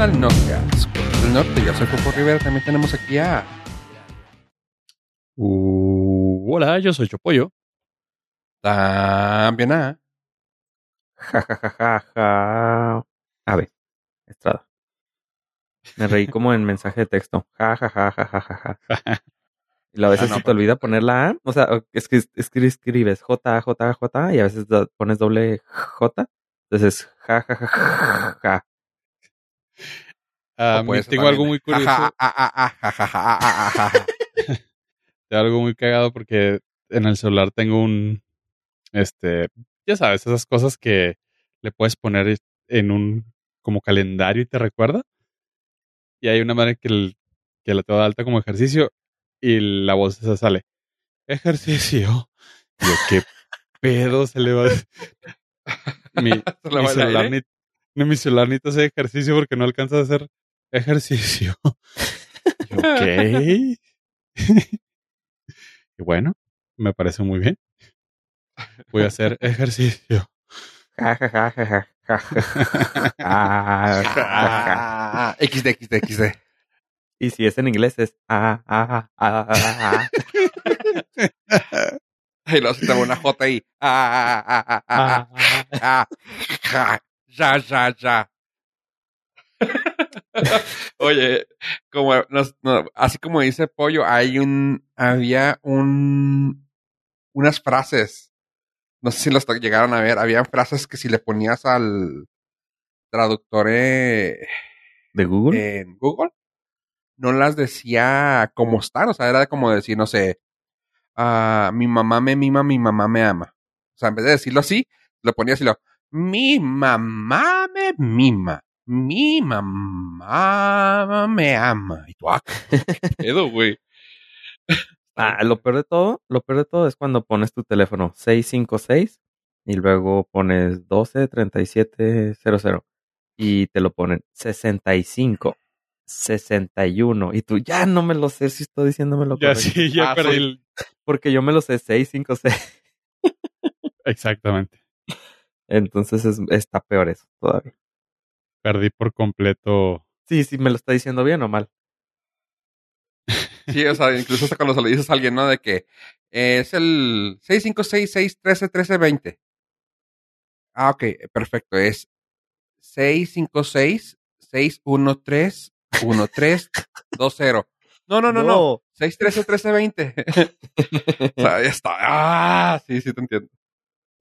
al Nordcast. del norte, yo soy Coco Rivera. También tenemos aquí a. Uh, hola, yo soy Chopollo. También a. Ja, ja, ja, ja, ja. A ver, Estrada. Me reí como en mensaje de texto. Ja, ja, ja, ja, ja, ja, ja. Y a veces Ah, no, se te olvida poner la A. O sea, es que escri- escribes J, J, J y a veces pones doble J. Entonces, ja, ja, ja, ja, ja. Ser tengo algo muy curioso, tengo algo muy cagado porque en el celular tengo un, este, ya sabes, esas cosas que le puedes poner en un como calendario y te recuerda. Y hay una manera que, el- que la de alta como ejercicio y la voz esa sale. Ejercicio. Yo, ¿qué pedo se le va a... Mi, Se mi celular ni, ni mi celular hace ejercicio porque no alcanza a hacer ejercicio. ok. y bueno, me parece muy bien. Voy a hacer ejercicio. XD, XD, XD. Y si es en inglés es ah, ah, ah, ah, Y luego se te una J ahí. Ah, ah, ah, ah, ah, ya, ya, ya. Oye, como no, así como dice Pollo, hay un, había un, unas frases, no sé si las llegaron a ver, había frases que si le ponías al traductor eh, ¿De Google? en Google, no las decía como están, o sea, era como decir, no sé, ah, mi mamá me mima, mi mamá me ama. O sea, en vez de decirlo así, lo ponía así, lo, mi mamá me mima, mi mamá me ama. Y tú, ah, qué pedo, güey. Ah, lo peor de todo, lo peor de todo es cuando pones tu teléfono 656 y luego pones 123700 y te lo ponen 65, 61 y tú ya no me lo sé si estoy diciéndome lo Ya correcto. sí, ya Ah, perdí el- Porque yo me lo sé 656. Exactamente. Entonces es- está peor eso todavía. Perdí por completo. Sí, sí, me lo está diciendo bien o mal. Sí, o sea, incluso hasta cuando se lo dices a alguien, ¿no? De que eh, es el 656-613-1320. Ah, ok, perfecto. Es 656-613-1320. No, no, no, no. 613-1320. o sea, ya está. Ah, sí, sí, te entiendo.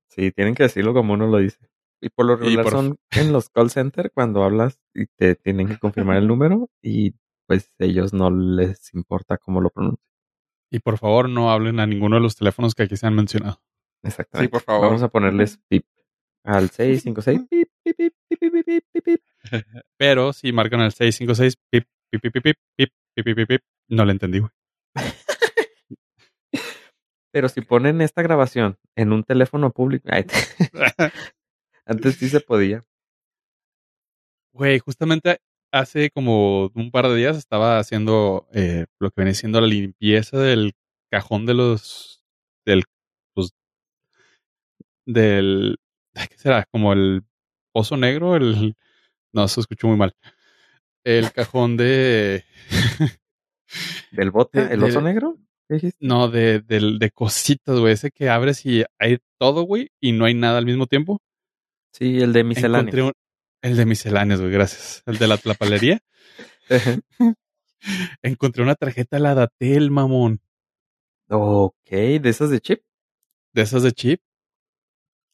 Sí, tienen que decirlo como uno lo dice. Y por lo regular por- son en los call center cuando hablas y te tienen que confirmar el número y pues ellos no les importa cómo lo pronuncian. Y por favor, no hablen a ninguno de los teléfonos que aquí se han mencionado. Exactamente. Sí, por favor. Vamos a ponerles pip al 656 pip, pip, pip, pip, pip, pip, pip, pip. Pero si marcan el 656, pip, pip, pip, pip, pip, pip, pip, pip, pip, pip, no le entendí, güey. Pero si ponen esta grabación en un teléfono público, ay, antes sí se podía. Güey, justamente hace como un par de días estaba haciendo eh, lo que viene siendo la limpieza del cajón de los. del. Pues, del. ¿Qué será? Como el pozo negro, el. No, se escuchó muy mal. El cajón de. ¿Del bote? ¿El oso negro? No, de, del- de cositas, güey. Ese que abres y hay todo, güey, y no hay nada al mismo tiempo. Sí, el de Encontré misceláneo. un- el de misceláneos, güey, gracias. El de la tlapalería. Encontré una tarjeta de la Datel, mamón. ok, de esas de chip. De esas de chip.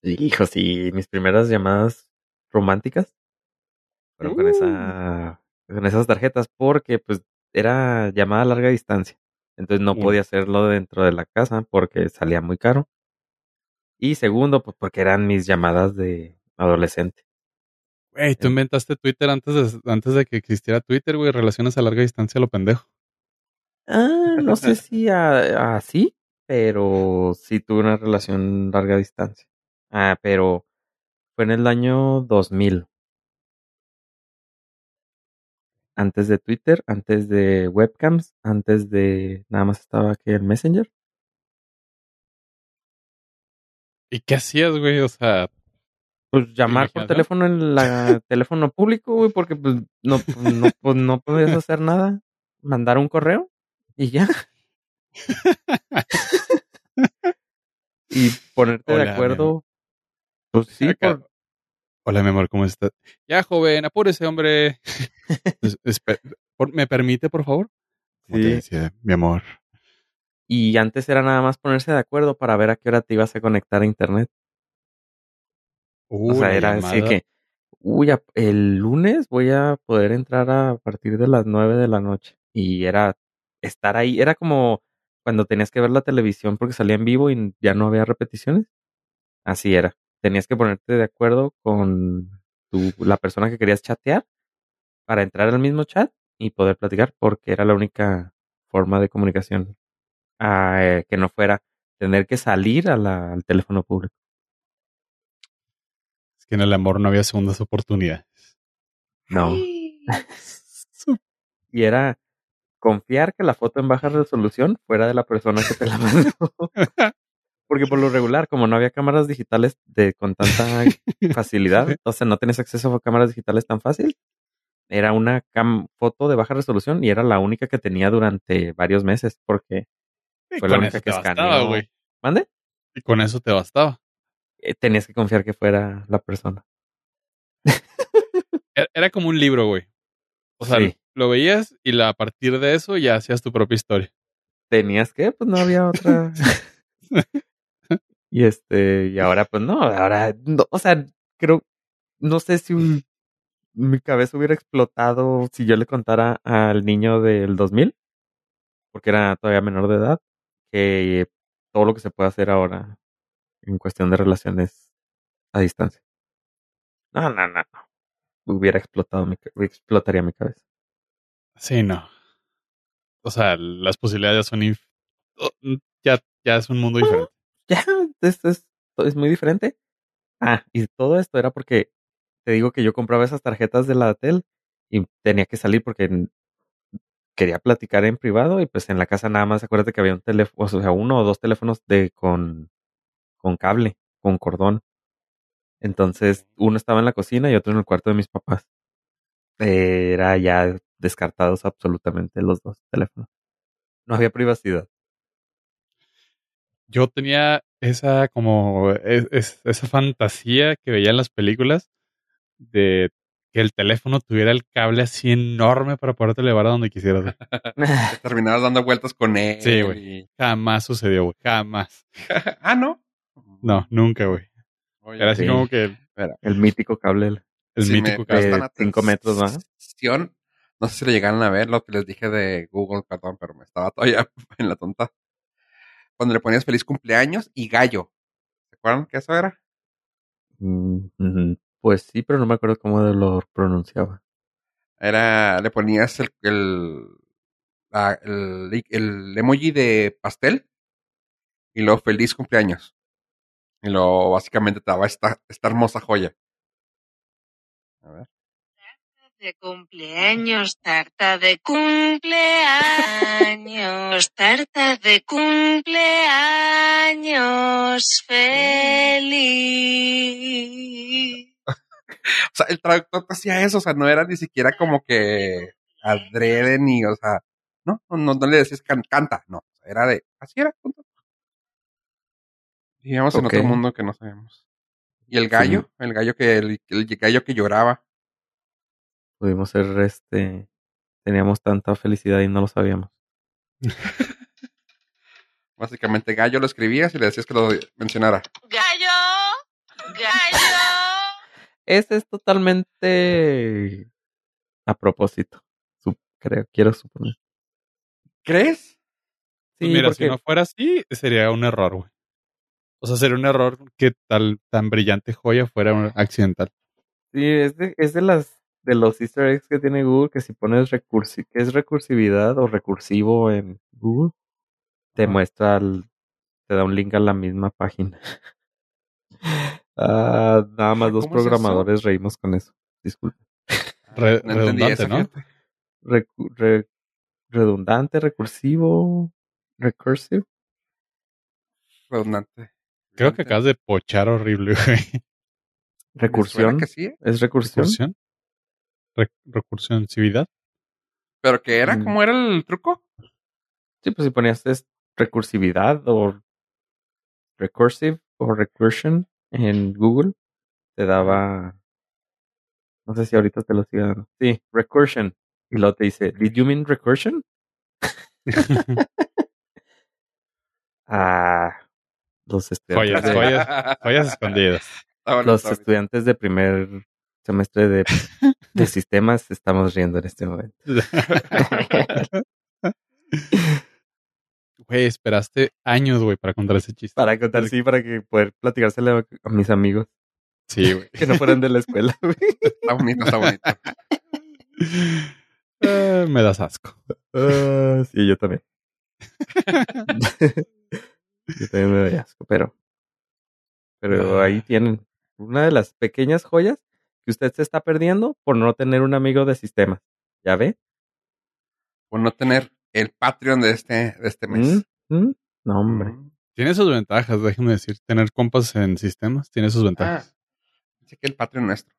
Hijo, sí, mis primeras llamadas románticas fueron con Uh. esa con esas tarjetas porque pues era llamada a larga distancia. Entonces no podía hacerlo dentro de la casa porque salía muy caro. Y segundo, pues porque eran mis llamadas de adolescente. Güey, tú Eh. inventaste Twitter antes de, antes de que existiera Twitter, güey. Relaciones a larga distancia, lo pendejo. Ah, no sé si así, pero sí tuve una relación larga distancia. Ah, pero fue en el año 2000. Antes de Twitter, antes de webcams, antes de nada más estaba aquí el Messenger. ¿Y qué hacías, güey? O sea, Pues llamar por teléfono en la teléfono público, güey, porque pues no, pues, no, pues, no podías hacer nada. Mandar un correo y ya. y ponerte de acuerdo. Pues sí, por, Hola, mi amor, ¿cómo estás? Ya, joven, apúrese, hombre. Es- espe- por- ¿Me permite, por favor? Sí. decía, mi amor. y antes era nada más ponerse de acuerdo para ver a qué hora te ibas a conectar a internet. Uh, o sea, era así que, uy, el lunes voy a poder entrar a partir de las nueve de la noche. Y era estar ahí, era como cuando tenías que ver la televisión porque salía en vivo y ya no había repeticiones. Así era. Tenías que ponerte de acuerdo con tu, la persona que querías chatear para entrar al mismo chat y poder platicar porque era la única forma de comunicación ah, eh, que no fuera tener que salir a la- al teléfono público. Es que en el amor no había segundas oportunidades. No. Y era confiar que la foto en baja resolución fuera de la persona que te la mandó. Porque por lo regular, como no había cámaras digitales de con tanta facilidad, o sea, no tenías acceso a cámaras digitales tan fácil, era una cam- foto de baja resolución y era la única que tenía durante varios meses, porque Y Fue la única que bastaba, escaneó. ¿mande? Y con eso te bastaba. Eh, tenías que confiar que fuera la persona. Era, era como un libro, güey. O sea, Sí. lo veías y la, a partir de eso ya hacías tu propia historia. Tenías que, pues no había otra. y este, y ahora, pues no, ahora, no, o sea, creo, no sé si un- mi cabeza hubiera explotado si yo le contara al niño del 2000, porque era todavía menor de edad, que todo lo que se puede hacer ahora en cuestión de relaciones a distancia. No, no, no, no. Hubiera explotado mi, explotaría mi cabeza. Sí, no. O sea, las posibilidades son... inf- Ya, ya es un mundo diferente. ya, esto es, es muy diferente. Ah, y todo esto era porque te digo que yo compraba esas tarjetas de la Tel y tenía que salir porque quería platicar en privado y pues en la casa nada más acuérdate que había un teléfono, o sea, uno o dos teléfonos de con, con cable, con cordón. Entonces, uno estaba en la cocina y otro en el cuarto de mis papás. Era ya descartados absolutamente los dos teléfonos. No había privacidad. Yo tenía esa como... es- es- esa fantasía que veía en las películas de que el teléfono tuviera el cable así enorme para poderte llevar a donde quisieras. terminabas dando vueltas con él. Sí, güey. y- Jamás sucedió, güey. Jamás. ah, ¿no? No, nunca, güey. Era así Sí. como que el, El mítico cable. el si me mítico cable. de prestan cinco metros, ¿no? atención, No sé si lo llegaron a ver, lo que les dije de Google, perdón, pero me estaba todavía en la tonta. Cuando le ponías feliz cumpleaños y gallo. ¿Se acuerdan que eso era? Mm. Pues sí, pero no me acuerdo cómo lo pronunciaba. Era, le ponías el, el, la- el, el emoji de pastel y luego feliz cumpleaños. Y luego básicamente te daba esta, esta hermosa joya. A ver. De cumpleaños, tarta de cumpleaños, tarta de cumpleaños, feliz. O sea, el traductor te hacía eso, o sea, no era ni siquiera como que adrede ni, o sea, no, no, no, no le decías can- canta, no, era de, así era, punto. Vivíamos en otro mundo que no sabemos. Y el gallo, el gallo que, el, el gallo que lloraba, Pudimos ser, este, teníamos tanta felicidad y no lo sabíamos. básicamente gallo lo escribías y le decías que lo mencionara. Gallo, gallo. Este es totalmente a propósito, creo, quiero suponer. ¿Crees? Pues Sí, mira, porque si no fuera así, sería un error, güey. O sea, sería un error que tal tan brillante joya fuera un accidental. sí, es de, es de las de los easter eggs que tiene Google que si pones recursi que es recursividad o recursivo en Google, te muestra, el- te da un link a la misma página. Ah, nada más dos programadores reímos con eso. Disculpe. Re- No entendí redundante, eso, ¿no? re- redundante, recursivo, recursive. Redundante. Creo que acabas de pochar horrible, güey. Recursión. que sí, ¿eh? ¿Es recursión? ¿Recursión? Re- recursividad. ¿Pero qué era? Mm. ¿Cómo era el truco? Sí, pues si ponías es recursividad o recursive o recursion en Google, te daba. No sé si ahorita te lo siga dando. Sí, recursion. Y luego te dice, ¿Did you mean recursion? Ah, los estudiantes, Joyas, de, joyas. Joyas escondidas. Los estudiantes de primer semestre de, de sistemas estamos riendo en este momento. Güey, esperaste años, güey, para contar ese chiste. Para contar, sí, para que poder platicárselo a, a mis amigos Sí, güey. que no fueran de la escuela. güey. Está bonito, está bonito. Eh, me das asco. Ah, sí, yo también. yo también me doy asco, pero. Pero ahí tienen una de las pequeñas joyas que usted se está perdiendo por no tener un amigo de sistemas. ¿Ya ve? Por no tener el Patreon de este, de este mes. ¿Mm? ¿Mm? No, hombre. Tiene sus ventajas, déjeme decir. Tener compas en sistemas tiene sus Ah, ventajas. dice que el Patreon nuestro.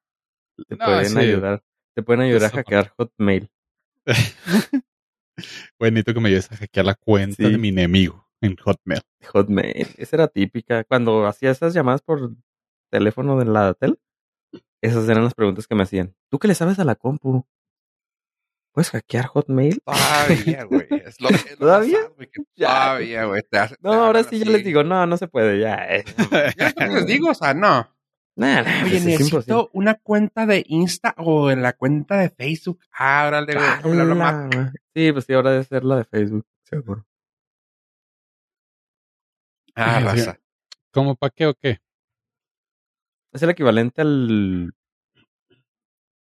Te No, pueden sí. ayudar. Te pueden ayudar a hackear Hotmail. Güey, necesito que me ayudes a hackear la cuenta Sí. de mi enemigo en Hotmail. Hotmail. Esa era típica. Cuando hacía esas llamadas por teléfono de la tel, esas eran las preguntas que me hacían. ¿Tú qué le sabes a la compu? ¿Puedes hackear Hotmail? Todavía, güey. Es lo, es lo ¿Todavía? más que Ya. Todavía, güey. te hace- No, te ahora sí así. les digo, no, no se puede, ya. eh. Ya es lo que les digo, o sea, no. Nah, nah, Oye, pues es necesito imposible. una cuenta de Insta o en la cuenta de Facebook. Ah. Ah, hablar más. la- Sí, pues sí, ahora debe ser la de Facebook, seguro. Ah, raza. ¿Cómo pa' qué o qué? Es el equivalente al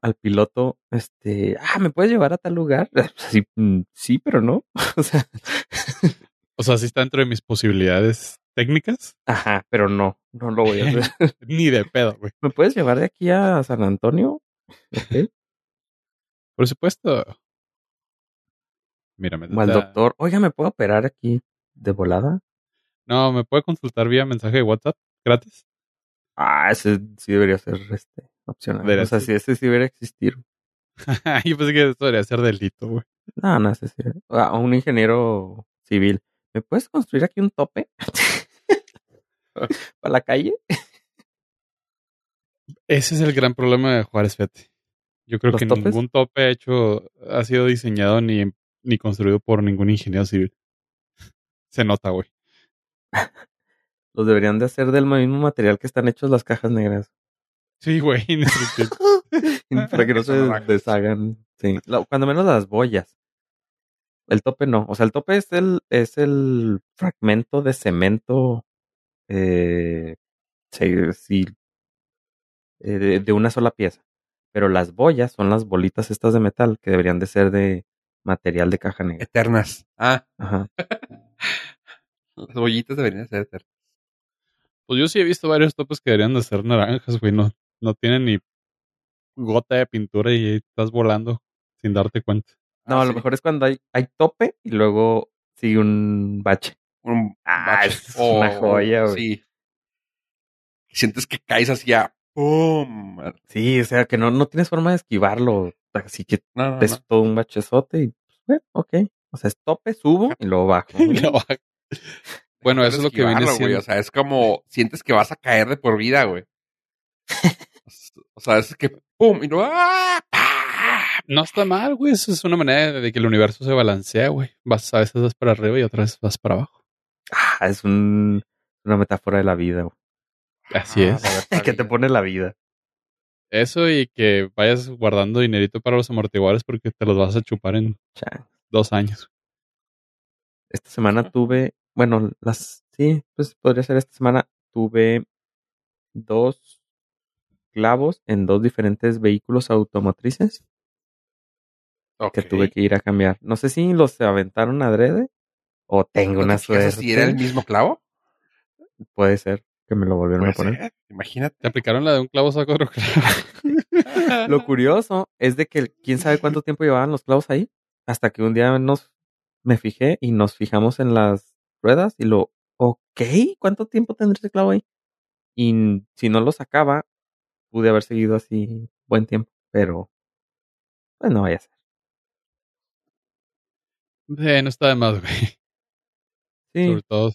al piloto, este, ah, ¿me puedes llevar a tal lugar? Sí, mm, sí, pero no. O sea, O sea, sí está dentro de mis posibilidades técnicas. ajá, pero no, no lo voy a hacer. Ni de pedo, güey. ¿Me puedes llevar de aquí a San Antonio? Por supuesto. Mira, me O al doctor, oiga, ¿me puedo operar aquí de volada? No, ¿me puede consultar vía mensaje de WhatsApp gratis? Ah, ese sí debería ser este opcional. O sea, si ese sí debería existir. Yo pensé que esto debería ser delito, güey. No, no ese sí. Ah, un ingeniero civil. ¿Me puedes construir aquí un tope? ¿Para la calle? Ese es el gran problema de Juárez, fíjate. Yo creo ¿Los que topes? ningún tope hecho ha sido diseñado ni, ni construido por ningún ingeniero civil. Se nota, güey. Los deberían de hacer del mismo material que están hechos las cajas negras. Sí, güey. Para que no se deshagan. Sí. Cuando menos las boyas. El tope no. O sea, el tope es el, es el fragmento de cemento eh, sí, sí, eh, de, de una sola pieza. Pero las boyas son las bolitas estas de metal que deberían de ser de material de caja negra. Eternas. Ah, Ajá. las bollitas deberían ser eternas. Pues yo sí he visto varios topes que deberían de ser naranjas, güey. No, no tienen ni gota de pintura y estás volando sin darte cuenta. No, Ah, a lo sí. mejor es cuando hay, hay tope y luego sigue un bache. Un Ah, bache. es una joya, güey. Sí. Sientes que caes así a ¡pum! Sí, o sea que no, no tienes forma de esquivarlo. Así que No, no, es no. todo un bachezote y pues, bueno, ok. O sea, es tope, subo y luego bajo. No. Bueno, eso es lo que viene güey. siendo. O sea, es como sientes que vas a caer de por vida, güey. o sea, es que ¡pum! Y luego ¡ah! No está mal, güey. Eso es una manera de que el universo se balancea, güey. Vas, a veces vas para arriba y otras veces vas para abajo. Ah, es un, una metáfora de la vida. güey. Así Ah, es. que te pone la vida. Eso y que vayas guardando dinerito para los amortiguadores porque te los vas a chupar en dos años. Esta semana tuve, bueno, las, sí, pues podría ser esta semana, tuve dos clavos en dos diferentes vehículos automotrices que tuve que ir a cambiar. No sé si los aventaron adrede o tengo ¿No una te suerte. si era el mismo clavo? Puede ser que me lo volvieron a poner. ser, Imagínate. Te aplicaron la de un clavo saco otro clavo. Lo curioso es de que quién sabe cuánto tiempo llevaban los clavos ahí, hasta que un día nos me fijé y nos fijamos en las ruedas y lo, ok, ¿cuánto tiempo tendrá ese clavo ahí? Y si no lo sacaba, pude haber seguido así buen tiempo, pero pues no vaya a ser. Eh, no está de más, güey. Sí, Sobre todo.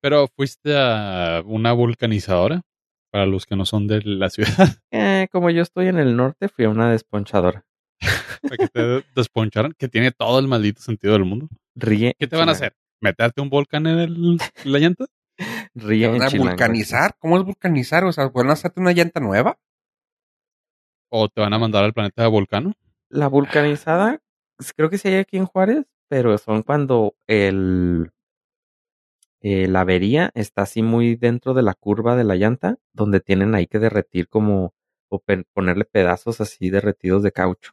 Pero fuiste a una vulcanizadora, para los que no son de la ciudad, eh, como yo estoy en el norte, fui a una desponchadora. para que te desponcharan, que tiene todo el maldito sentido del mundo. Ríe. ¿Qué te van a hacer? ¿Meterte un volcán en el- la llanta? Ríe en ¿Van a Chilango. vulcanizar? ¿Cómo es vulcanizar? O sea, ¿van a hacerte una llanta nueva? ¿O te van a mandar al planeta de Volcano? La vulcanizada, creo que sí hay aquí en Juárez, pero son cuando el eh, la avería está así muy dentro de la curva de la llanta, donde tienen ahí que derretir como o pe- ponerle pedazos así derretidos de caucho.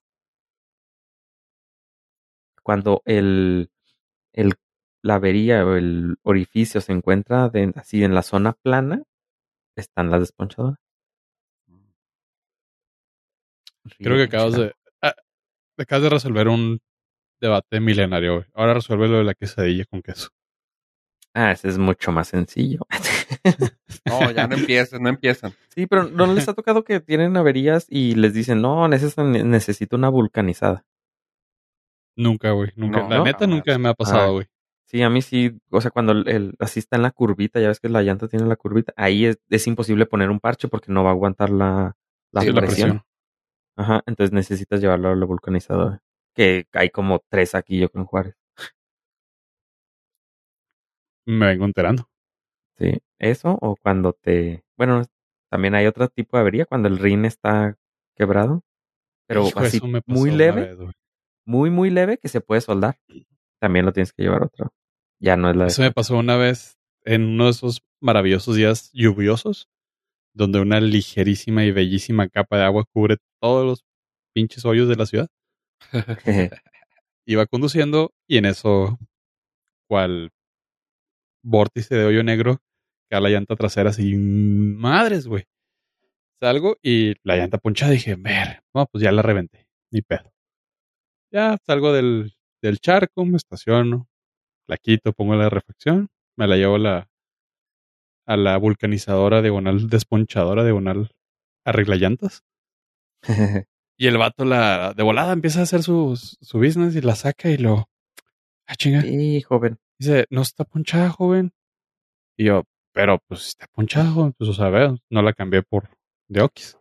Cuando el, el la avería o el orificio se encuentra de- así en la zona plana, están las desponchadoras. Creo que acabas de, ah, acabas de resolver un debate milenario, güey. Ahora resuelve lo de la quesadilla con queso. Ah, ese es mucho más sencillo. No, ya no empiecen, no empiezan. Sí, pero ¿no les ha tocado que tienen averías y les dicen, no, neces- necesito una vulcanizada? Nunca, güey. Nunca. No, la no. neta nunca me ha pasado, güey. Sí, a mí sí, o sea, cuando el, el- así está en la curvita, ya ves que la llanta tiene la curvita, ahí es, es imposible poner un parche porque no va a aguantar la, la, Sí, la presión. Ajá, entonces necesitas llevarlo a la vulcanizadora. Que hay como tres aquí yo creo en Juárez. Me vengo enterando. Sí, eso o cuando te... Bueno, también hay otro tipo de avería cuando el rin está quebrado, pero Hijo, así muy leve, vez, muy, muy leve que se puede soldar. También lo tienes que llevar otro. Ya no es la... Eso me pasó una vez en uno de esos maravillosos días lluviosos, donde una ligerísima y bellísima capa de agua cubre todos los pinches hoyos de la ciudad. Iba conduciendo y en eso, cual vórtice de hoyo negro, cae la llanta trasera así, madres, güey. Salgo y la llanta ponchada dije, ver, no, pues ya la reventé, ni pedo. Ya salgo del, del charco, me estaciono, la quito, pongo la refacción, me la llevo a la, a la vulcanizadora diagonal, desponchadora diagonal, arregla llantas. Y el vato la de volada empieza a hacer su, su business y la saca y lo. Ah, chinga. Sí, joven. Dice, no está ponchada, joven. Y yo, pero pues está ponchada, joven. Pues o sea, veo, no la cambié por de Okis.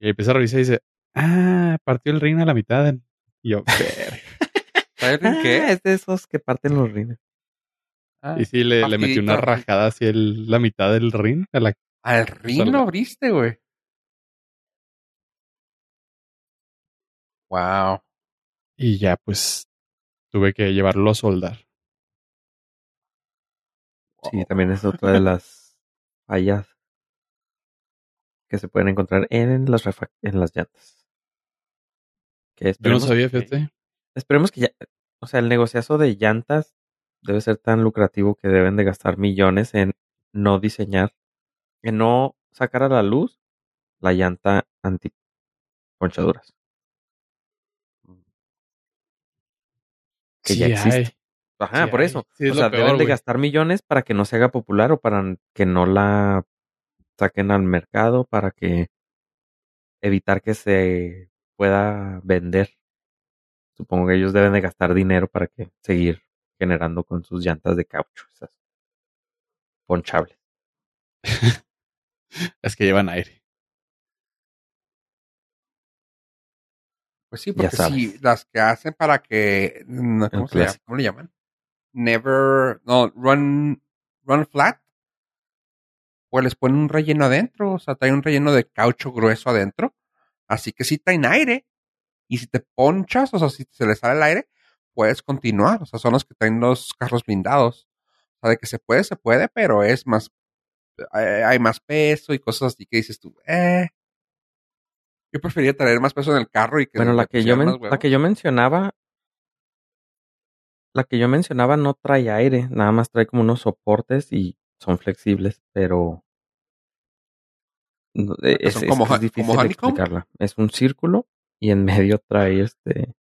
Y empieza a revisar y dice, ah, partió el ring a la mitad. Y yo, "Verga". ¿Sabes en Ah, qué? es de esos que parten los rines. Ah, y sí, le, le metí una rajada hacia el- la mitad del ring. A la, Al ring lo abriste, güey. Wow. y ya, pues, tuve que llevarlo a soldar. Sí, también es otra de las fallas que se pueden encontrar en las refa- en las llantas. Que Yo no sabía, que- fíjate. Esperemos que ya, o sea, el negociazo de llantas debe ser tan lucrativo que deben de gastar millones en no diseñar, en no sacar a la luz la llanta anti ponchaduras. Que ya existe. hay. Ajá, Sí por hay. eso. Sí, es o sea, peor, deben de gastar millones para que no se haga popular o para que no la saquen al mercado, para que evitar que se pueda vender. Supongo que ellos deben de gastar dinero para que seguir generando con sus llantas de caucho, esas ponchables. Es que llevan aire. Pues sí, porque sí, las que hacen para que. no, ¿Cómo, El se llama? ¿Cómo le llaman? Never. No, run. Run flat. Pues les ponen un relleno adentro. O sea, trae un relleno de caucho grueso adentro. Así que sí traen aire. Y si te ponchas, o sea, si se le sale el aire, puedes continuar. O sea, son los que traen los carros blindados. O sea, de que se puede, se puede, pero es más. Hay, hay más peso y cosas así que dices tú, eh. Yo preferiría traer más peso en el carro y que Bueno, la que, yo men- la que yo mencionaba, la que yo mencionaba no trae aire, nada más trae como unos soportes y son flexibles, pero eh, es, son como es difícil como explicarla. Es un círculo y en medio trae este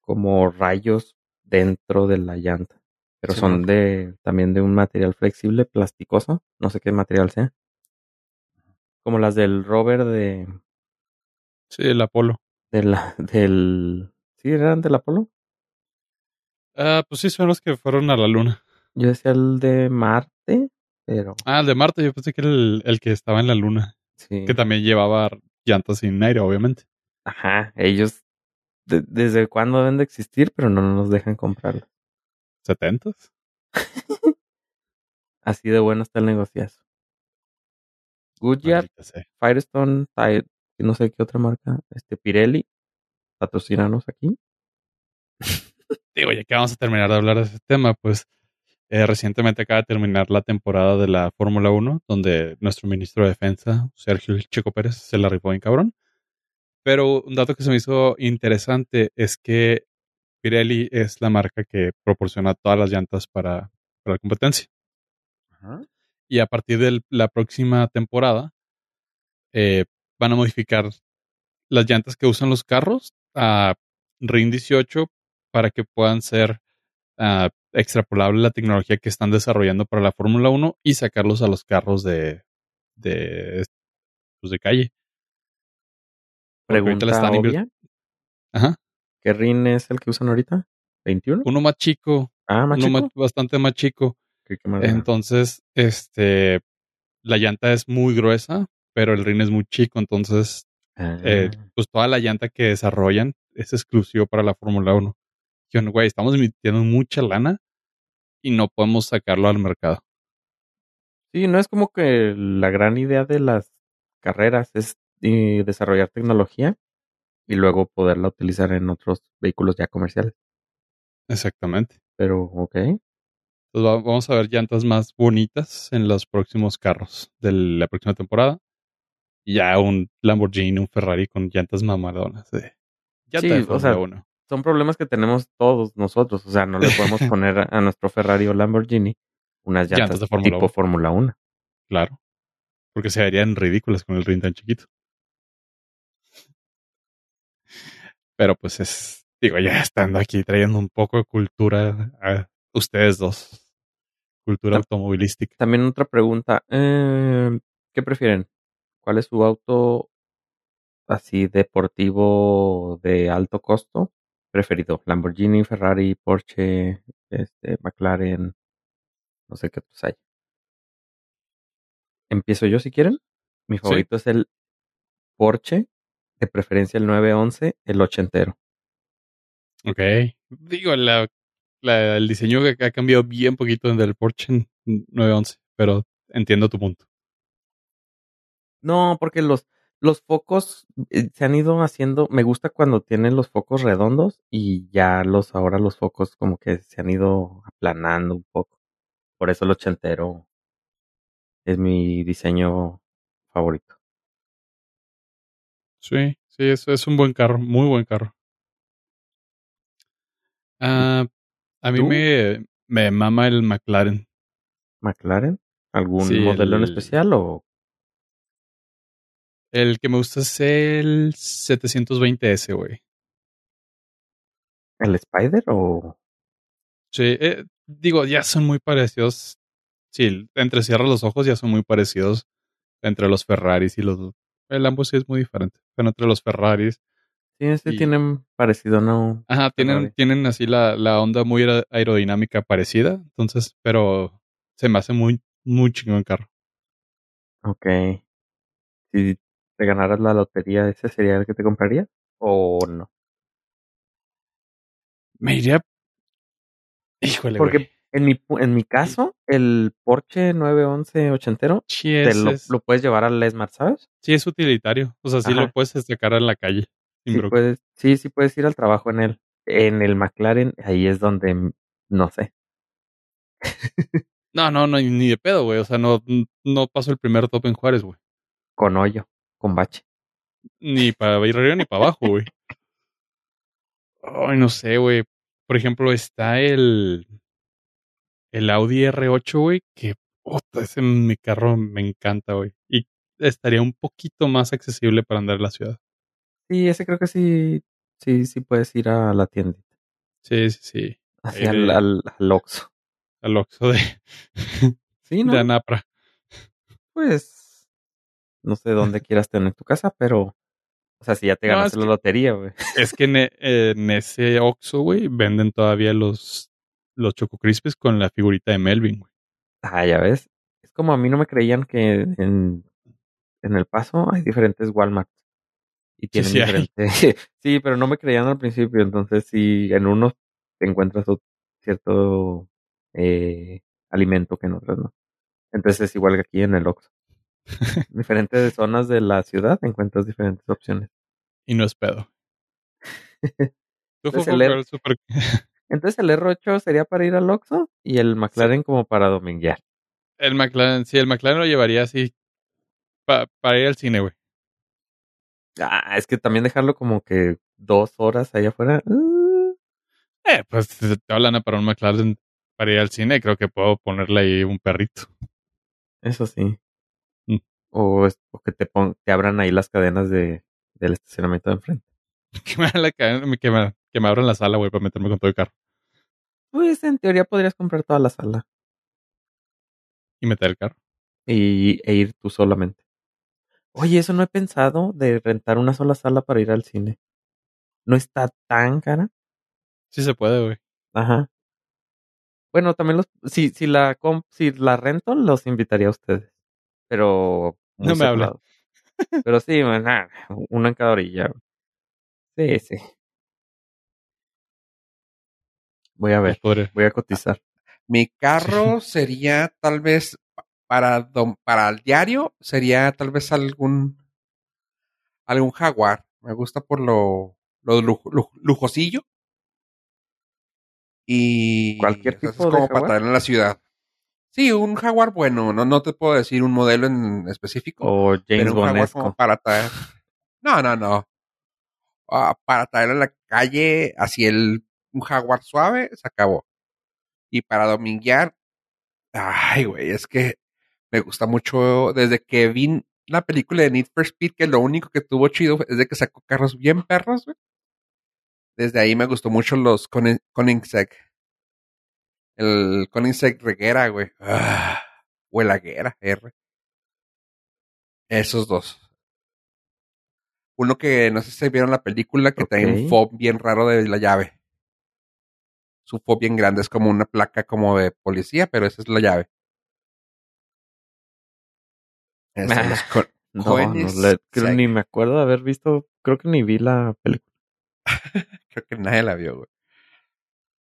como rayos dentro de la llanta, pero Sí, son de también de un material flexible, plasticoso, no sé qué material sea. Como las del rover de, Sí, el Apolo. de la, del... ¿Sí eran del Apolo? Ah, pues sí, son los que fueron a la luna. Yo decía el de Marte, pero Ah, el de Marte, yo pensé que era el, el que estaba en la luna. sí. Que también llevaba llantas sin aire, obviamente. Ajá, ellos de- desde cuándo deben de existir, pero no nos dejan comprarlos. ¿70s? Así de bueno está el negociazo. Goodyear. Firestone, Tide, no sé qué otra marca, este Pirelli, patrocinanos aquí. Digo, ya que vamos a terminar de hablar de ese tema, pues eh, recientemente acaba de terminar la temporada de la Fórmula 1, donde nuestro ministro de Defensa, Sergio El Checo Pérez, se la rifó bien cabrón. Pero un dato que se me hizo interesante es que Pirelli es la marca que proporciona todas las llantas para, para la competencia. Ajá. Y a partir de la próxima temporada eh, van a modificar las llantas que usan los carros a RIN 18 para que puedan ser ah, extrapolable la tecnología que están desarrollando para la Fórmula 1 y sacarlos a los carros de, de, pues de calle. Pregunta le están obvia, Ajá. ¿qué RIN es el que usan ahorita? ¿21? Uno más chico, Ah, más uno chico. más- bastante más chico. Qué- qué. Entonces, este, la llanta es muy gruesa, pero el rin es muy chico. Entonces, Ah, eh, pues toda la llanta que desarrollan es exclusivo para la Fórmula 1. Dijeron, güey, estamos invirtiendo mucha lana y no podemos sacarlo al mercado. Sí, no es como que la gran idea de las carreras es eh, desarrollar tecnología y luego poderla utilizar en otros vehículos ya comerciales. Exactamente. Pero, ok. Entonces va- vamos a ver llantas más bonitas en los próximos carros de la próxima temporada. Y ya un Lamborghini, un Ferrari con llantas mamalonas. De llanta Sí, de o sea, 1. Son problemas que tenemos todos nosotros. O sea, no le podemos poner a- a nuestro Ferrari o Lamborghini unas Llantas llantas de Fórmula tipo 1. Fórmula 1. Claro. Porque se verían ridículas con el rin tan chiquito. Pero pues es, digo, ya estando aquí trayendo un poco de cultura a ustedes dos. Cultura automovilística. También otra pregunta. eh, ¿Qué prefieren? ¿Cuál es su auto así deportivo de alto costo preferido? Lamborghini, Ferrari, Porsche, este, McLaren, no sé qué otros hay. Empiezo yo si quieren. Mi Sí. favorito es el Porsche, de preferencia el 911, el ochentero. Ok. Digo, la, la- el diseño que ha cambiado bien poquito del Porsche 911, pero entiendo tu punto. No, porque los, los focos eh, se han ido haciendo. Me gusta cuando tienen los focos redondos y ya los ahora los focos como que se han ido aplanando un poco. Por eso el ochentero es mi diseño favorito. Sí, sí, eso es un buen carro, muy buen carro. Ah, a mí ¿Tú? me, me mama el McLaren. ¿McLaren? ¿Algún Sí, modelo en especial o El que me gusta es el 720S, güey. el Spider o Sí, eh, digo, ya son muy parecidos. Sí, entre cierras los ojos ya son muy parecidos entre los Ferraris y los... El ambos sí es muy diferente, pero entre los Ferraris... sí, este Y- tienen parecido no? Ajá, tienen, Ferrari. tienen así la, la onda muy aer- aerodinámica parecida, entonces, pero se me hace muy, muy chingón el carro. Ok. Si te ganaras la lotería, ¿ese sería el que te comprarías? ¿O no? Me iría... Híjole, Porque güey. En mi, en mi caso, el Porsche 911 ochentero, Sí te es, lo, es- lo puedes llevar al Smart, ¿sabes? sí es utilitario. O sea, sí lo puedes sacar en la calle. Sí puedes, sí, sí puedes ir al trabajo en él. En el McLaren, ahí es donde, no sé. No, no, no, ni de pedo, güey. O sea, no, no paso el primer top en Juárez, güey. Con hoyo, con bache. Ni para ir arriba ni para abajo, güey. Ay, no sé, güey. Por ejemplo, está el. El Audi R8, güey, que puta, ese mi carro me encanta, güey. Y estaría un poquito más accesible para andar en la ciudad. Sí, ese creo que sí, sí, sí puedes ir a la tiendita. Sí, sí, sí. Ahí al, al, al Oxxo. Al Oxxo de, Sí, ¿no? de Anapra. Pues No sé dónde quieras tener tu casa, pero... O sea, si ya te No, ganaste la que- lotería, güey. Es que en, e- en ese Oxxo, güey, venden todavía los, los Choco Crispies con la figurita de Melvin, güey. Ah, ya ves. Es como a mí no me creían que en, en El Paso hay diferentes Walmart. Y tienen sí diferentes... sí, pero no me creían al principio. Entonces, si en unos te encuentras cierto eh, alimento que en otros no. Entonces es igual que aquí en el Oxxo. diferentes zonas de la ciudad encuentras diferentes opciones. Y no es pedo. Tú Entonces, el super... Entonces el R8 sería para ir al Oxxo y el McLaren como para dominguear. El McLaren, sí, el McLaren lo llevaría así pa- para ir al cine, güey. Ah, es que también dejarlo como que dos horas allá afuera. uh, Eh, pues si te hablan para un McLaren para ir al cine, creo que puedo ponerle ahí un perrito. eso sí. Mm. O, es- o que te, pon- te abran ahí las cadenas de, del estacionamiento de enfrente. Que me, la cadena- me, que me abran la sala, güey, para meterme con todo el carro. Pues en teoría podrías comprar toda la sala Y meter el carro. y, e ir tú solamente. Oye, eso no he pensado de rentar una sola sala para ir al cine. No está tan cara. Sí se puede, güey. Ajá. Bueno, también los, si, si la si la rento, los invitaría a ustedes. Pero No me separados. Pero sí, man, ah, una en cada orilla. Sí, sí. Voy a ver, podría. voy a cotizar. Mi carro sería tal vez para para el diario sería tal vez algún algún jaguar. Me gusta por lo lo luj- luj- lujosillo. Y ¿Cualquier tipo es como jaguar? para traerlo en la ciudad. Sí, un jaguar bueno, no no te puedo decir un modelo en específico, O James pero un jaguar como para traer. No, no, no. Ah, para traerlo a la calle, así el un jaguar suave, se acabó. Y para dominguear, ay, güey, es que me gusta mucho desde que vi la película de Need for Speed, que lo único que tuvo chido es de que sacó carros bien perros, güey. Desde ahí me gustó mucho los Konin- Koenigsegg. El Koenigsegg Reguera, güey. Ah, o el Aguera, R. Esos dos. Uno que no sé si vieron la película, que trae un fob bien raro de la llave. Su fob bien grande, es como una placa como de policía, pero esa es la llave. Son los Ko- No, no, le- creo Koenigsegg. ni me acuerdo de haber visto, creo que ni vi la película. Creo que nadie la vio, güey.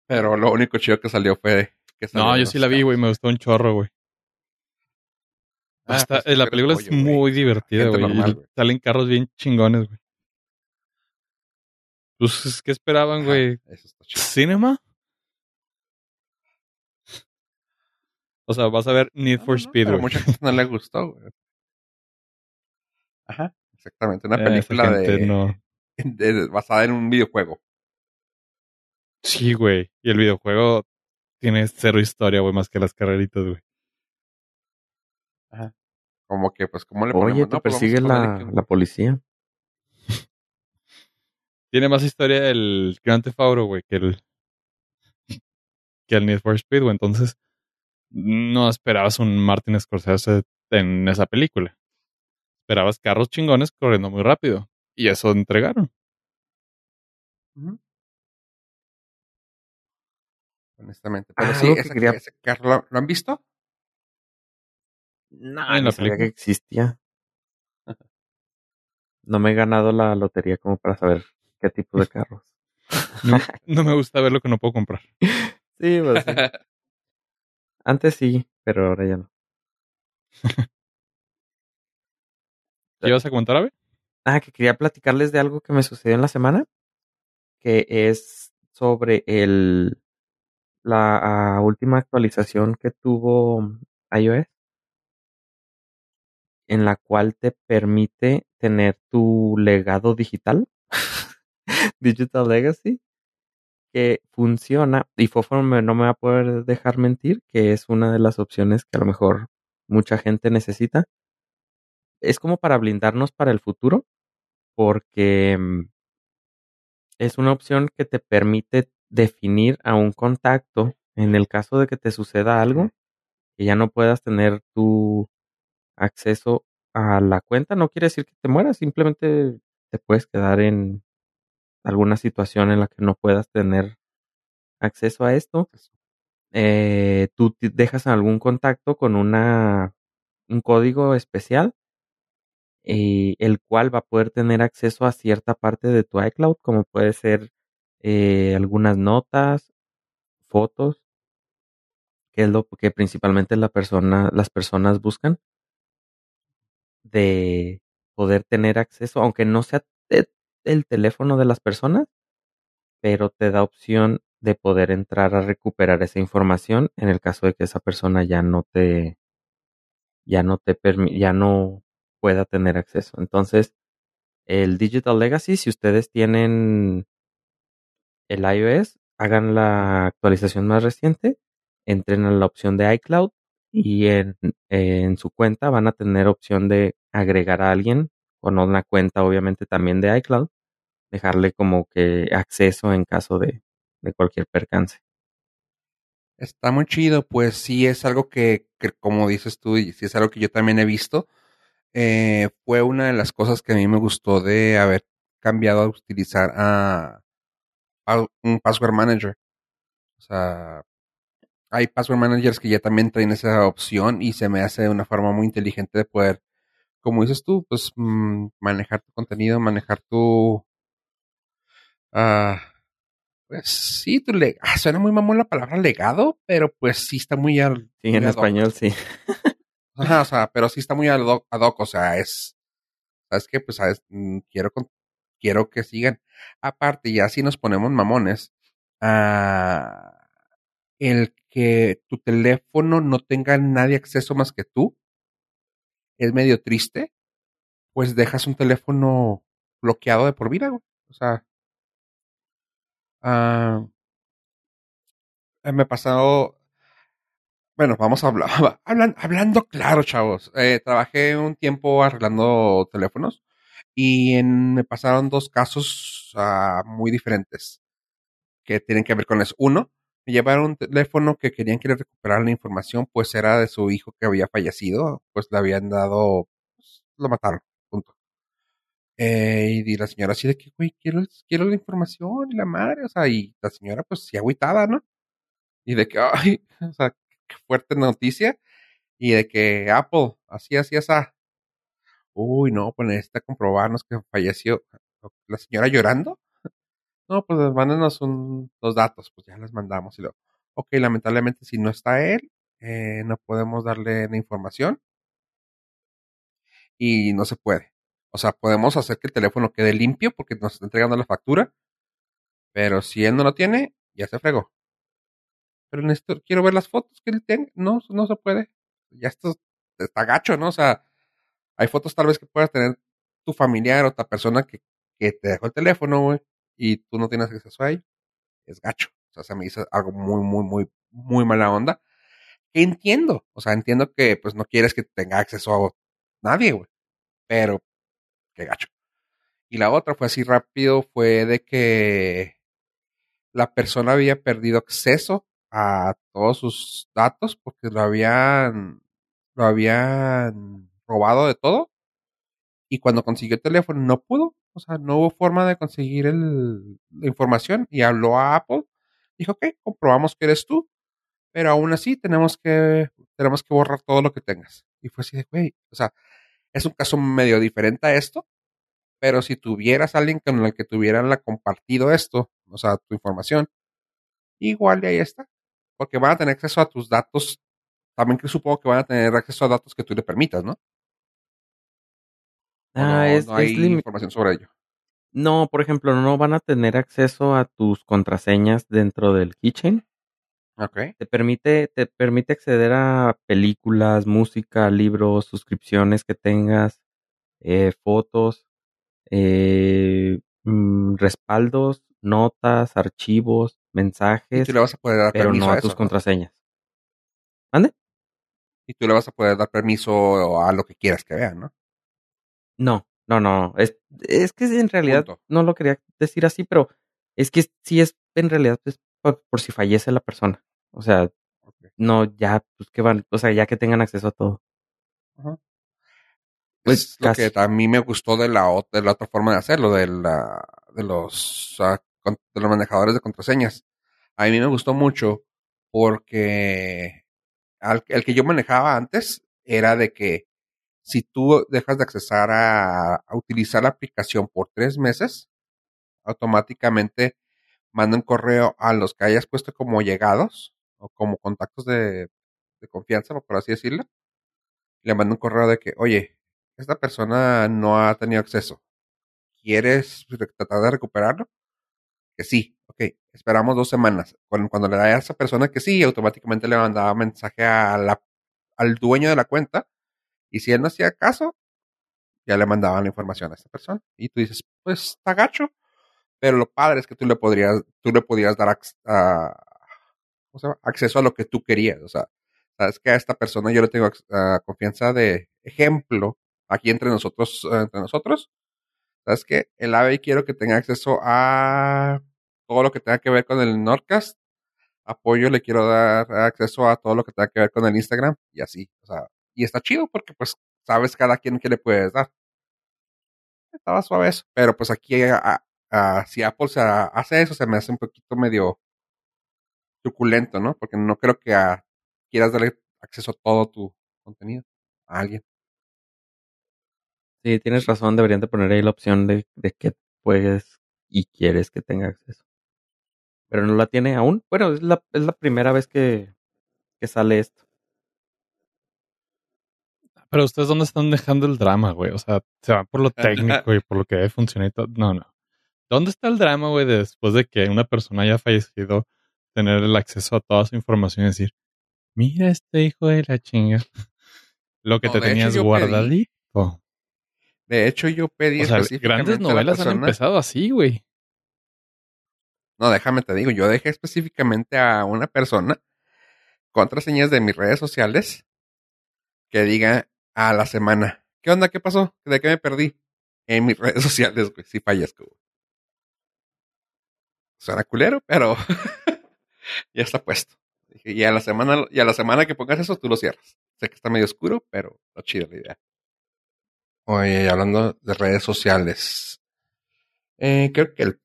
Pero lo único chido que salió fue que No, yo sí la vi, güey. Me gustó un chorro, güey. Ah, pues, eh, la película es muy güey. divertida, güey. y normal, güey. Salen carros bien chingones, güey. Pues, ¿qué esperaban, güey? Eso está chido. ¿Cinema? O sea, vas a ver Need No, for no, Speed, pero güey. mucha gente no le gustó, güey. Ajá, exactamente. Una Eh, película de, no. de- basada en un videojuego. Sí, güey. Y el videojuego tiene cero historia, güey, más que las carreritas, güey. Como que, pues, ¿cómo le ponemos? Oye, te No, pues, persigue ponerle la, que- la policía. Tiene más historia el Grand Theft Auto, güey, que el que el Need for Speed, güey. Entonces, no esperabas un Martin Scorsese en esa película. Esperabas carros chingones corriendo muy rápido. Y eso entregaron. Honestamente. Pero Ah, sí, que ese, quería- ese carro, ¿lo, lo han visto? No, en la sabía película. que existía. No me he ganado la lotería como para saber qué tipo de carros. No, no me gusta ver lo que no puedo comprar. Sí, pues sí. Antes sí, pero ahora ya no. ¿Qué ibas a comentar, Ave? Ah, que quería platicarles de algo que me sucedió en la semana, que es sobre el la ah, última actualización que tuvo iOS, en la cual te permite tener tu legado digital, Digital Legacy, que funciona, y Fofo me- no me va a poder dejar mentir, que es una de las opciones que a lo mejor mucha gente necesita. Es como para blindarnos para el futuro, porque mm, es una opción que te permite definir a un contacto en el caso de que te suceda algo, que ya no puedas tener tu acceso a la cuenta, no quiere decir que te mueras, simplemente te puedes quedar en alguna situación en la que no puedas tener acceso a esto. Eh, tú te dejas algún contacto con una un código especial eh, el cual va a poder tener acceso a cierta parte de tu iCloud, como puede ser eh, algunas notas, fotos, que es lo que principalmente la persona, las personas buscan, de poder tener acceso, aunque no sea el teléfono de las personas, pero te da opción de poder entrar a recuperar esa información en el caso de que esa persona ya no te, ya no te ya no pueda tener acceso. Entonces, el Digital Legacy, si ustedes tienen el iOS, hagan la actualización más reciente, entren a la opción de iCloud y en, en su cuenta van a tener opción de agregar a alguien con una cuenta obviamente también de iCloud, dejarle como que acceso en caso de, de cualquier percance. Está muy chido, pues sí es algo que, que, como dices tú, y sí es algo que yo también he visto. Eh, fue una de las cosas que a mí me gustó de haber cambiado a utilizar a, a un password manager. O sea, hay password managers que ya también traen esa opción y se me hace una forma muy inteligente de poder, como dices tú, pues mmm, manejar tu contenido, manejar tu... Uh, pues sí, tu le ah, suena muy mamón la palabra legado, pero pues sí está muy al. Sí, muy en español sí. Ajá, o sea, pero sí está muy ad hoc, ad hoc o sea, es. ¿Sabes qué? Pues sabes, mm, quiero, quiero que sigan. Aparte, ya si nos ponemos mamones, uh, el que tu teléfono no tenga nadie acceso más que tú es medio triste, pues dejas un teléfono bloqueado de por vida. O sea, Uh, me ha pasado. Bueno, vamos a hablar. Hablan, hablando claro, chavos. Eh, trabajé un tiempo arreglando teléfonos y me pasaron dos casos uh, muy diferentes que tienen que ver con eso. Uno, me llevaron un teléfono que querían que le recuperara la información, pues era de su hijo que había fallecido, pues le habían dado, pues, lo mataron, punto. Eh, y la señora así de que, güey, quiero, quiero la información y la madre, o sea, y la señora pues sí agüitada, ¿no? Y de que, ay, o sea, qué fuerte noticia. Y de que Apple, así, así, así. Uy, no, pues necesita comprobarnos que falleció la señora llorando. No, pues mándenos un, los datos, pues ya les mandamos. Y ok, lamentablemente si no está él, eh, no podemos darle la información. Y no se puede. O sea, podemos hacer que el teléfono quede limpio porque nos está entregando la factura. Pero si él no lo tiene, ya se fregó. Pero necesito, quiero ver las fotos que él tenga. No, no se puede. Ya esto está gacho, ¿no? O sea, hay fotos tal vez que puedas tener tu familiar o otra persona que, que te dejó el teléfono, güey, y tú no tienes acceso a él. Es gacho. O sea, se me hizo algo muy, muy, muy, muy mala onda. Que entiendo. O sea, entiendo que pues no quieres que tenga acceso a nadie, güey. Pero, qué gacho. Y la otra fue así rápido, fue de que la persona había perdido acceso a todos sus datos porque lo habían lo habían robado de todo y cuando consiguió el teléfono no pudo, o sea, no hubo forma de conseguir el, la información y habló a Apple, dijo, ok, comprobamos que eres tú, pero aún así tenemos que, tenemos que borrar todo lo que tengas. Y fue así de, güey, o sea, es un caso medio diferente a esto, pero si tuvieras alguien con el que tuvieran la compartido esto, o sea, tu información, igual de ahí está. Porque van a tener acceso a tus datos. También que supongo que van a tener acceso a datos que tú le permitas, ¿no? Ah, no, es, no hay es información sobre ello. No, por ejemplo, no van a tener acceso a tus contraseñas dentro del keychain. Ok. Te permite, te permite acceder a películas, música, libros, suscripciones que tengas, eh, fotos, eh, mm, respaldos, notas, archivos, Y mensajes, tú le vas a poder dar pero permiso no a eso. tus ¿no? contraseñas. ¿Mande? Y tú le vas a poder dar permiso a lo que quieras que vean, ¿no? No, no, no. Es, es que en realidad Punto. no lo quería decir así, pero es que sí es en realidad pues, por, por si fallece la persona. O sea, no ya, pues que van, o sea, ya que tengan acceso a todo. Ajá. Pues, es lo que a mí me gustó de la, ot- de la otra forma de hacerlo, de, la, de, los, ah, de los manejadores de contraseñas. A mí me gustó mucho porque al- el que yo manejaba antes era de que si tú dejas de accesar a, utilizar la aplicación por tres meses, automáticamente manda un correo a los que hayas puesto como llegados o como contactos de, confianza, por así decirlo. Le manda un correo de que, oye, esta persona no ha tenido acceso. ¿Quieres re- tratar de recuperarlo? Que sí, ok. Esperamos dos semanas. Cuando, cuando le da a esa persona que sí, automáticamente le mandaba mensaje al dueño de la cuenta. Y si él no hacía caso, ya le mandaban la información a esta persona. Y tú dices, pues está gacho. Pero lo padre es que tú le podrías, tú le podías dar acceso a lo que tú querías. O sea, sabes que a esta persona yo le tengo confianza de ejemplo aquí entre nosotros, eh, entre nosotros. Sabes que el AVE quiero que tenga acceso a todo lo que tenga que ver con el Nordcast. Apoyo le quiero dar acceso a todo lo que tenga que ver con el Instagram y así. O sea, y está chido porque pues sabes cada quien que le puedes dar. Estaba suave eso. Pero pues aquí, a- a- si Apple se hace eso, se me hace un poquito medio truculento, ¿no? Porque no creo que a- quieras darle acceso a todo tu contenido a alguien. Sí, tienes razón, deberían de poner ahí la opción de, de que puedes y quieres que tenga acceso. Pero no la tiene aún. Bueno, es la, es la primera vez que, que sale esto. Pero ustedes dónde están dejando el drama, güey? O sea, se van por lo técnico y por lo que debe funcionar y todo. No, no. ¿Dónde está el drama, güey, de después de que una persona haya fallecido, tener el acceso a toda su información y decir, mira este hijo de la chinga. Lo que No, te tenías pedí- guardadito. De hecho, yo pedí O sea, específicamente grandes a la novelas han persona- empezado así, güey. No, déjame te digo, yo dejé específicamente a una persona contraseñas de mis redes sociales que diga a la semana. ¿Qué onda? ¿Qué pasó? ¿De qué me perdí? En mis redes sociales, güey, si fallezco. güey. Suena culero, pero ya está puesto. Dije, y a la semana, y a la semana que pongas eso, tú lo cierras. Sé que está medio oscuro, pero está chida la idea. Oye, hablando de redes sociales. Eh, creo que el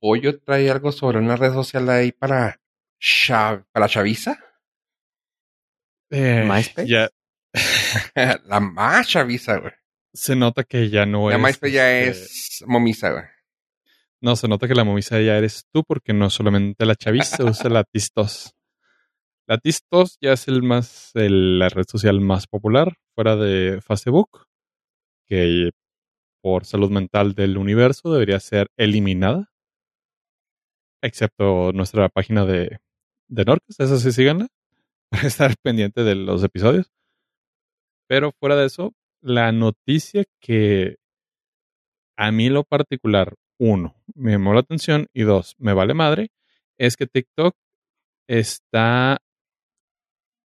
pollo trae algo sobre una red social ahí para, cha- para chaviza. Eh, ¿MySpace? Ya la más chaviza, güey. se nota que ya no La es. MySpace ya este, es momisa, güey. No, se nota que la momisa ya eres tú, porque no solamente la chaviza usa la Tistos. La Tistos ya es el más, el- la red social más popular fuera de Facebook, que por salud mental del universo debería ser eliminada. Excepto nuestra página de, de Norcas, esa sí síganla, para estar pendiente de los episodios. Pero fuera de eso, la noticia que a mí lo particular, uno, me llamó la atención y dos, me vale madre, es que TikTok está,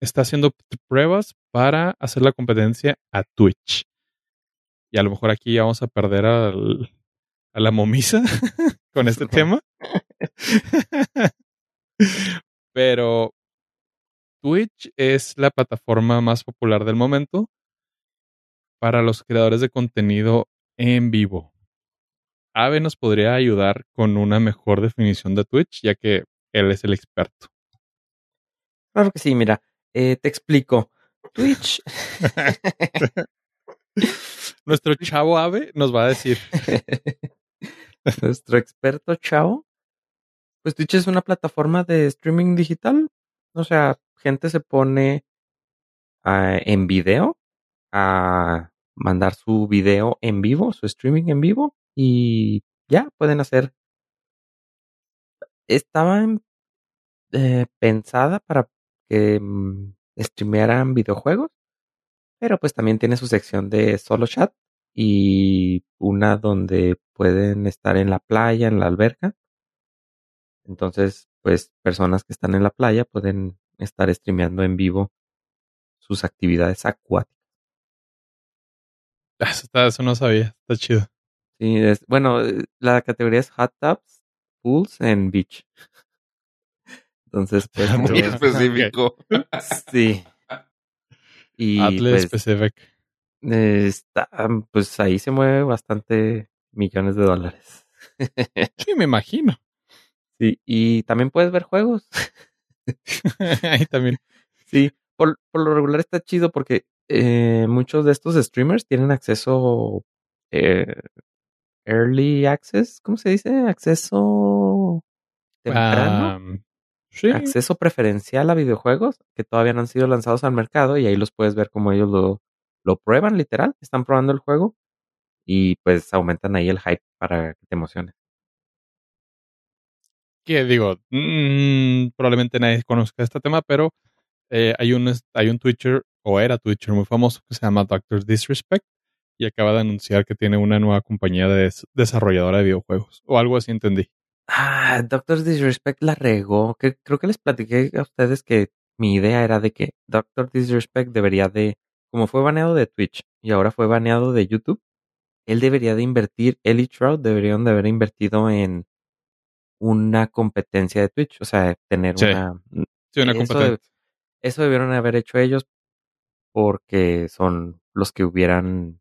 está haciendo pruebas para hacer la competencia a Twitch. Y a lo mejor aquí ya vamos a perder al- a la momisa con este tema. Pero Twitch es la plataforma más popular del momento para los creadores de contenido en vivo. Ave nos podría ayudar con una mejor definición de Twitch, ya que él es el experto. Claro que sí, mira, eh, te explico. Twitch. Nuestro chavo Ave nos va a decir. Nuestro experto Chao. Pues Twitch es una plataforma de streaming digital. O sea, gente se pone ah, en video a mandar su video en vivo, su streaming en vivo y ya pueden hacer. Estaba eh, pensada para que mm, streamearan videojuegos, pero pues también tiene su sección de solo chat y una donde pueden estar en la playa, en la alberca. Entonces, pues personas que están en la playa pueden estar streameando en vivo sus actividades acuáticas. "Ah, Eso, está- eso no sabía, está chido. Sí, es, bueno, la categoría es hot tubs, pools and beach. Entonces, pues, Muy Muy específico. sí. Y Atlas pues, Specific. Está, pues ahí se mueve bastante millones de dólares. Sí, me imagino. Sí, y también puedes ver juegos. Ahí también. Sí, por, por lo regular está chido porque eh, muchos de estos streamers tienen acceso eh, early access, ¿cómo se dice? Acceso temprano, sí. acceso preferencial a videojuegos que todavía no han sido lanzados al mercado y ahí los puedes ver como ellos lo, lo prueban literal, están probando el juego y pues aumentan ahí el hype para que te emociones. Que digo, mm, probablemente nadie conozca este tema, pero eh, hay un hay un Twitcher o era Twitcher muy famoso que se llama Doctor Disrespect y acaba de anunciar que tiene una nueva compañía de des- desarrolladora de videojuegos o algo así entendí. Ah, Doctor Disrespect la regó. Que, creo que les platiqué a ustedes que mi idea era de que Doctor Disrespect debería de, como fue baneado de Twitch y ahora fue baneado de YouTube, él debería de invertir, él y Trout deberían de haber invertido en una competencia de Twitch, o sea, tener Sí. una... Sí, una Eso competencia. Eso debieron haber hecho ellos porque son los que hubieran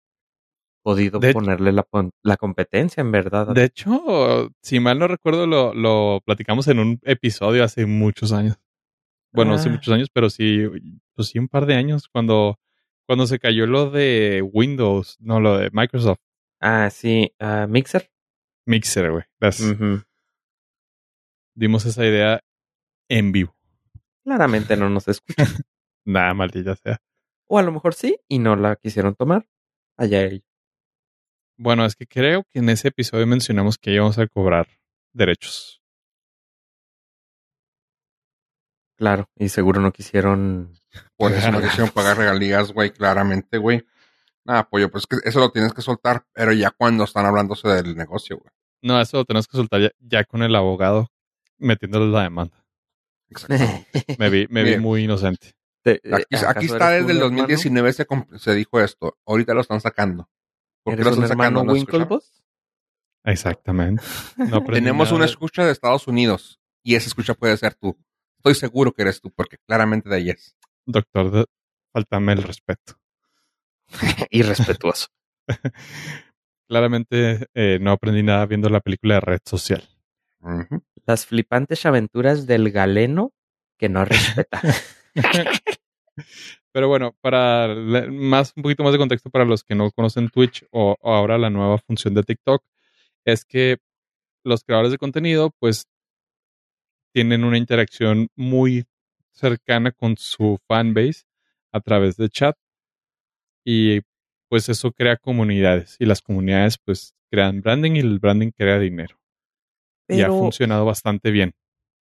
podido De hecho- ponerle la, la competencia, en verdad. De hecho, si mal no recuerdo, lo, lo platicamos en un episodio hace muchos años. Bueno, hace Ah. muchos años, pero sí, pues sí, un par de años, cuando, cuando se cayó lo de Windows, no lo de Microsoft. Ah, sí, ah, Mixer. Mixer, güey. Las-. Dimos esa idea en vivo. Claramente no nos escuchan. Nada, maldita sea. o a lo mejor sí, y no la quisieron tomar. Allá ellos. Bueno, es que creo que en ese episodio mencionamos que íbamos a cobrar derechos. Claro, y seguro no quisieron. Por eso no quisieron pagar regalías, güey, claramente, güey. Ah, pollo, pues que eso lo tienes que soltar, pero ya cuando están hablándose del negocio, güey. No, eso lo tenemos que soltar ya, ya con el abogado metiéndole la demanda. Exacto. Me vi, me vi muy inocente. Te- Aquí, ¿acaso aquí está desde el un hermano? 2019 se, se dijo esto. Ahorita lo están sacando. ¿Por qué ¿Eres lo están sacando? ¿No? Exactamente. No Tenemos nada una escucha de Estados Unidos y esa escucha puede ser tú. Estoy seguro que eres tú porque claramente de ahí es. Doctor, de- faltame el respeto. Irrespetuoso. Claramente eh, no aprendí nada viendo la película de Red Social. Las flipantes aventuras del galeno que no respeta. Pero bueno, para más un poquito más de contexto para los que no conocen Twitch o, o ahora la nueva función de TikTok es que los creadores de contenido pues tienen una interacción muy cercana con su fanbase a través de chat y pues eso crea comunidades y las comunidades pues crean branding y el branding crea dinero y ha funcionado bastante bien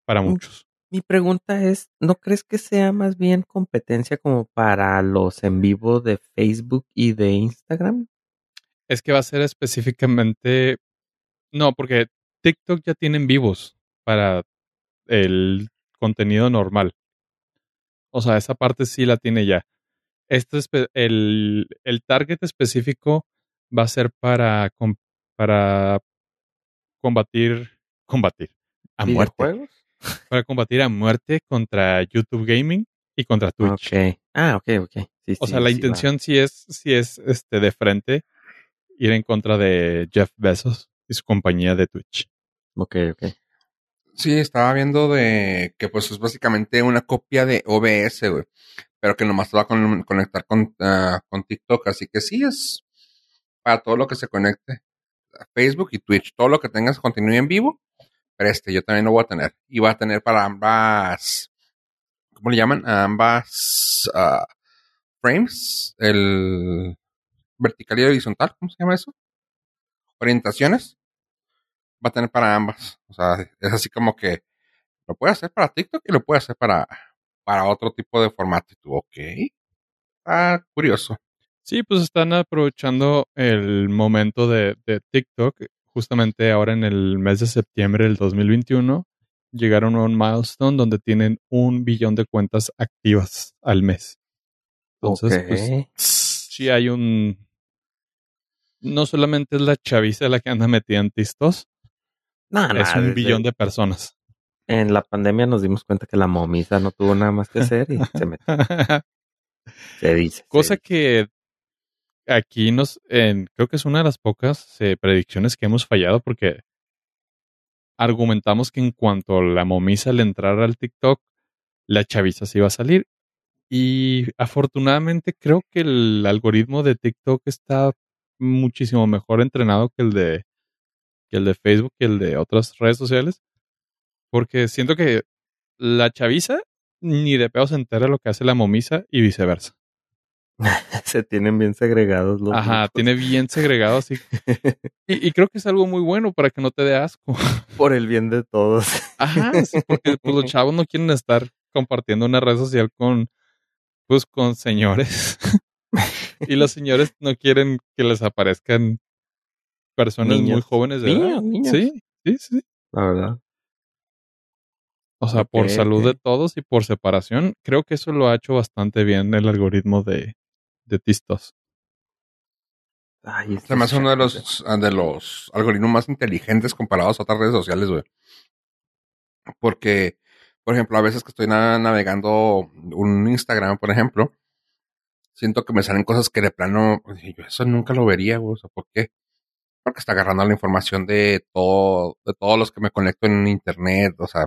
para Mm. muchos. mi pregunta es, ¿no crees que sea más bien competencia como para los en vivo de Facebook y de Instagram? Es que va a ser específicamente. No, porque TikTok ya tienen vivos para el contenido normal. O sea, esa parte sí la tiene ya. Este espe- el, el target específico va a ser para, para combatir. Combatir. A muerte. Para combatir a muerte contra YouTube Gaming y contra Twitch. Ok. Ah, ok, ok. Sí, O sí, sea, la sí, intención sí es, sí es este, de frente ir en contra de Jeff Bezos y su compañía de Twitch. Ok, ok. Sí, estaba viendo de que pues es básicamente una copia de OBS, güey. Pero que nomás te va a con- conectar con, ah, con TikTok. Así que sí es para todo lo que se conecte. a Facebook y Twitch. Todo lo que tengas contenido en vivo. Pero este yo también lo voy a tener. Y va a tener para ambas. ¿Cómo le llaman? Ambas ah, frames. El vertical y horizontal. ¿Cómo se llama eso? Orientaciones. Va a tener para ambas. O sea, es así como que lo puede hacer para TikTok y lo puede hacer para, para otro tipo de formato. Y tú, ok. Ah, curioso. Sí, pues están aprovechando el momento de, de TikTok. Justamente ahora en el mes de septiembre del 2021 llegaron a un milestone donde tienen un billón de cuentas activas al mes. Entonces, pues sí hay un... No solamente es la chaviza la que anda metida en tistos, es un billón de personas. En la pandemia nos dimos cuenta que la momisa no tuvo nada más que hacer y se metió. Se dice. se Cosa dice. que aquí nos, en, creo que es una de las pocas eh, predicciones que hemos fallado porque argumentamos que en cuanto la momisa le entrara al TikTok, la chaviza se iba a salir. Y afortunadamente creo que el algoritmo de TikTok está muchísimo mejor entrenado que el de que el de Facebook y el de otras redes sociales. Porque siento que la chaviza ni de pedo se entera lo que hace la momisa y viceversa. Se tienen bien segregados los Ajá, grupos. tiene bien segregado así. Y, y creo que es algo muy bueno para que no te dé asco. Por el bien de todos. Ajá, sí, porque pues, los chavos no quieren estar compartiendo una red social con, pues, con señores. y los señores no quieren que les aparezcan personas muy jóvenes de edad. Niños, niños. Sí, sí, sí. La verdad. O sea, por salud de todos y por separación, creo que eso lo ha hecho bastante bien el algoritmo de, de Tistos. Ay, Se me hace uno de los, ah, de los algoritmos más inteligentes comparados a otras redes sociales, güey. Porque, por ejemplo, a veces que estoy na- navegando un Instagram, por ejemplo, siento que me salen cosas que de plano, pues, yo eso nunca lo vería, güey. O sea, ¿por qué? Porque está agarrando la información de todo, de todos los que me conecto en internet, o sea,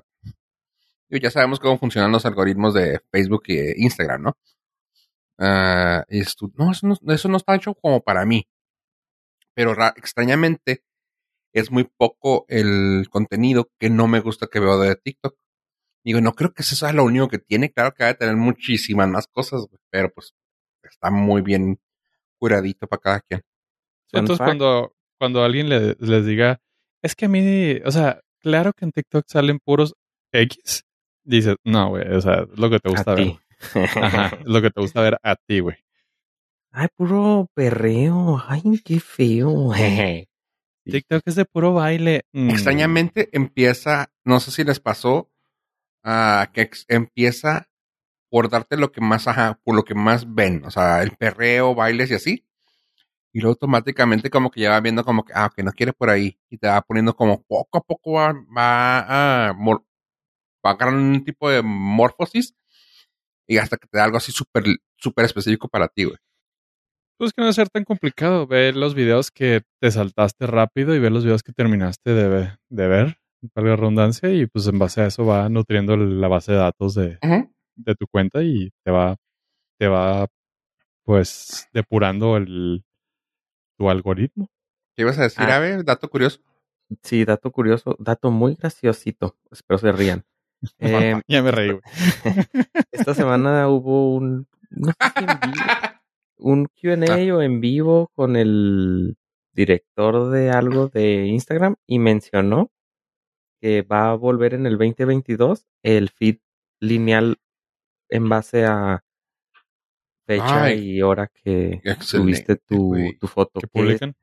ya sabemos cómo funcionan los algoritmos de Facebook y de Instagram, ¿no? Ah, y esto- no, eso no, eso no está hecho como para mí. Pero ra- extrañamente es muy poco el contenido que no me gusta que veo de TikTok. Digo, no creo que eso sea lo único que tiene. Claro que va a tener muchísimas más cosas, güey, pero pues está muy bien curadito para cada quien. Entonces, fact. cuando, cuando alguien le- les diga, es que a mí, o sea, claro que en TikTok salen puros X, dices, no, güey, o sea, es lo que te gusta A ver. ti. Ajá, lo que te gusta ver a ti, güey. Ay, puro perreo. Ay, qué feo. TikTok es de puro baile. Mm. Extrañamente empieza, no sé si les pasó, ah, que empieza por darte lo que más, ajá, por lo que más ven, o sea, el perreo, bailes y así. Y luego automáticamente como que ya va viendo como que, ah, que no quiere por ahí. Y te va poniendo como poco a poco va, va, a mor- va agarrando un tipo de morfosis. Y hasta que te da algo así súper, súper específico para ti, güey. Pues que no debe ser tan complicado. Ve los videos que te saltaste rápido y ve los videos que terminaste de, de ver, para la redundancia, y pues en base a eso va nutriendo la base de datos de, de tu cuenta y te va, te va pues depurando el tu algoritmo. ¿Qué ibas a decir, Ah. Ave? Dato curioso. Sí, dato curioso, dato muy graciosito. Espero se rían. Eh, ya me reí, güey. esta semana hubo un, no sé si en vivo, un Q&A o en vivo con el director de algo de Instagram y mencionó que va a volver en el 2022 el feed lineal en base a fecha Ay, y hora que subiste tu, tu foto. Que es- publican.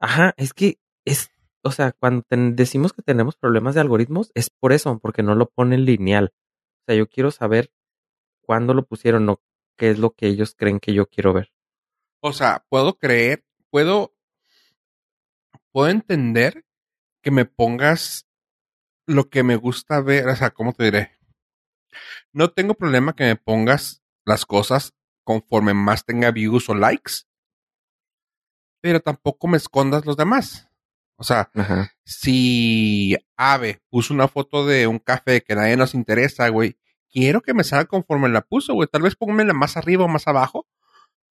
Ajá, es que es, o sea, cuando decimos que tenemos problemas de algoritmos, es por eso, porque no lo ponen lineal. O sea, yo quiero saber cuándo lo pusieron o qué es lo que ellos creen que yo quiero ver. O sea, puedo creer, puedo, puedo entender que me pongas lo que me gusta ver, o sea, ¿cómo te diré? No tengo problema que me pongas las cosas conforme más tenga views o likes, pero tampoco me escondas los demás. O sea, Ajá. si Ave puso una foto de un café que nadie nos interesa, güey, quiero que me salga conforme la puso, güey. Tal vez pónmela más arriba o más abajo,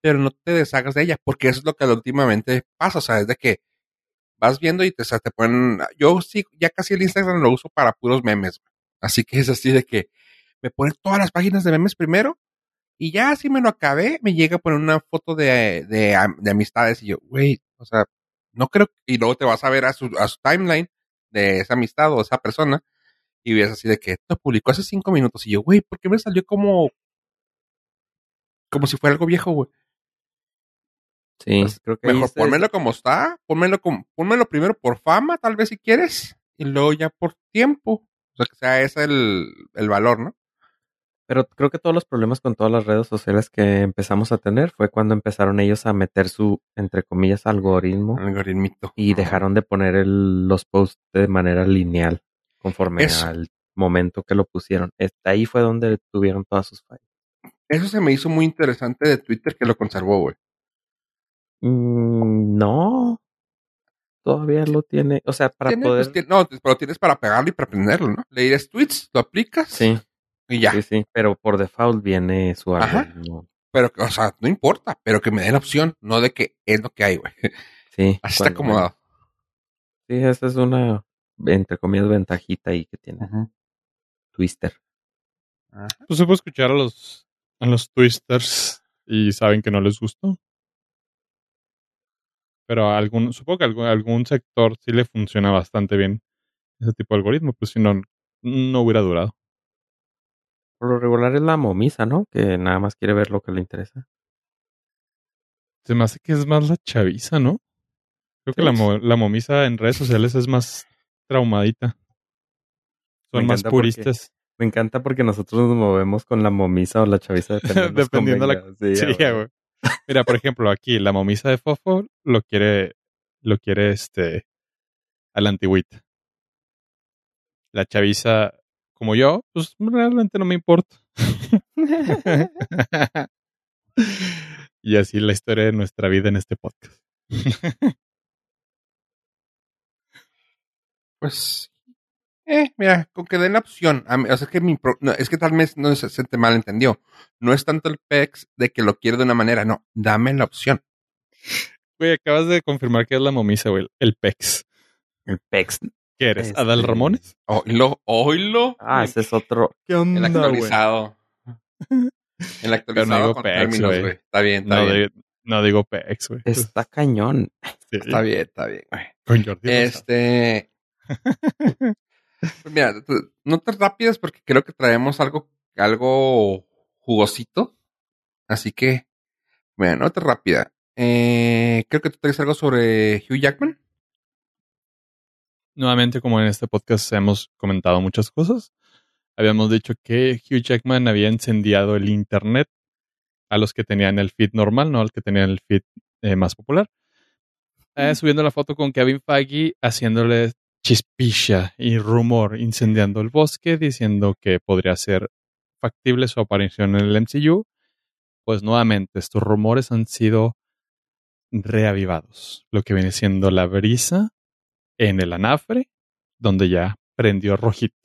pero no te deshagas de ella, porque eso es lo que últimamente pasa, o sea, es de que vas viendo y te, o sea, te ponen, yo sí, ya casi el Instagram lo uso para puros memes, güey. así que es así de que me ponen todas las páginas de memes primero, y ya si me lo acabé, me llega a poner una foto de, de, de amistades, y yo, güey, o sea, no creo, y luego te vas a ver a su, a su timeline de esa amistad o esa persona, y ves así de que esto publicó hace cinco minutos, y yo, güey, ¿por qué me salió como, como si fuera algo viejo, güey? Sí, Pues, creo que Mejor está- pónmelo como está, pónmelo, como, pónmelo primero por fama, tal vez si quieres, y luego ya por tiempo. O sea, que sea ese el, el valor, ¿no? Pero creo que todos los problemas con todas las redes sociales que empezamos a tener fue cuando empezaron ellos a meter su, entre comillas, algoritmo Algoritmito. y dejaron de poner el- los posts de manera lineal conforme Eso. al momento que lo pusieron. Ahí fue donde tuvieron todas sus fallas. Eso se me hizo muy interesante de Twitter que lo conservó, güey. Mm, no. Todavía lo tiene. O sea, para Tiene, poder. pues, tiene- no, pero tienes para pegarlo y para prenderlo, ¿no? Le dirás tweets, lo aplicas Sí, y ya. sí, sí. Pero por default viene su Ajá. ¿no? Pero, o sea, no importa, pero que me den la opción, no de que es lo que hay, güey. Sí. Así está acomodado. Sí, esa es una, entre comillas, ventajita ahí que tiene Twister. Pues se puede escuchar a los, a los twisters y saben que no les gustó. Pero algún, supongo que algún, algún sector sí le funciona bastante bien ese tipo de algoritmo, pues si no, no hubiera durado. Por lo regular es la momisa, ¿no? Que nada más quiere ver lo que le interesa. Se me hace que es más la chaviza, ¿no? Creo que la, mo- la momisa en redes sociales es más traumadita. Son más porque- puristas. Me encanta porque nosotros nos movemos con la momisa o la chaviza dependiendo, Dependiendo la-. Sí, Sí, güey. Mira, por ejemplo, aquí la momisa de Fofo lo quiere, lo quiere este, a la antigüita. La chaviza, como yo, pues realmente no me importa. y así la historia de nuestra vida en este podcast. Pues, eh, mira, con que den la opción. A mí- o sea, es que, mi pro- no, es que tal vez no se, se te malentendió. No es tanto el PEX de que lo quiero de una manera, no, dame la opción. Güey, acabas de confirmar que es la momisa, güey. El PEX. El PEX. ¿Qué eres? Este- ¿Adal Ramones? Oílo, oílo. Ah, ese es otro. ¿Qué el onda, güey? actualizado. El actualizado digo con PEX, términos, güey. Está bien, está No, bien. digo- no digo PEX, güey. Está cañón. Sí, Está bien, está bien, güey. Con Jordi. Este. pues mira, t- notas rápidas porque creo que traemos algo, algo jugosito. Así que, bueno, nota rápida. Eh, creo que tú traes algo sobre Hugh Jackman. Nuevamente, como en este podcast hemos comentado muchas cosas, habíamos dicho que Hugh Jackman había incendiado el Internet a los que tenían el feed normal, no al que tenían el feed eh, más popular. Eh, subiendo la foto con Kevin Feige haciéndole chispilla y rumor incendiando el bosque, diciendo que podría ser factible su aparición en el MCU. Pues nuevamente, estos rumores han sido reavivados. Lo que viene siendo la brisa en el anafre, donde ya prendió rojito.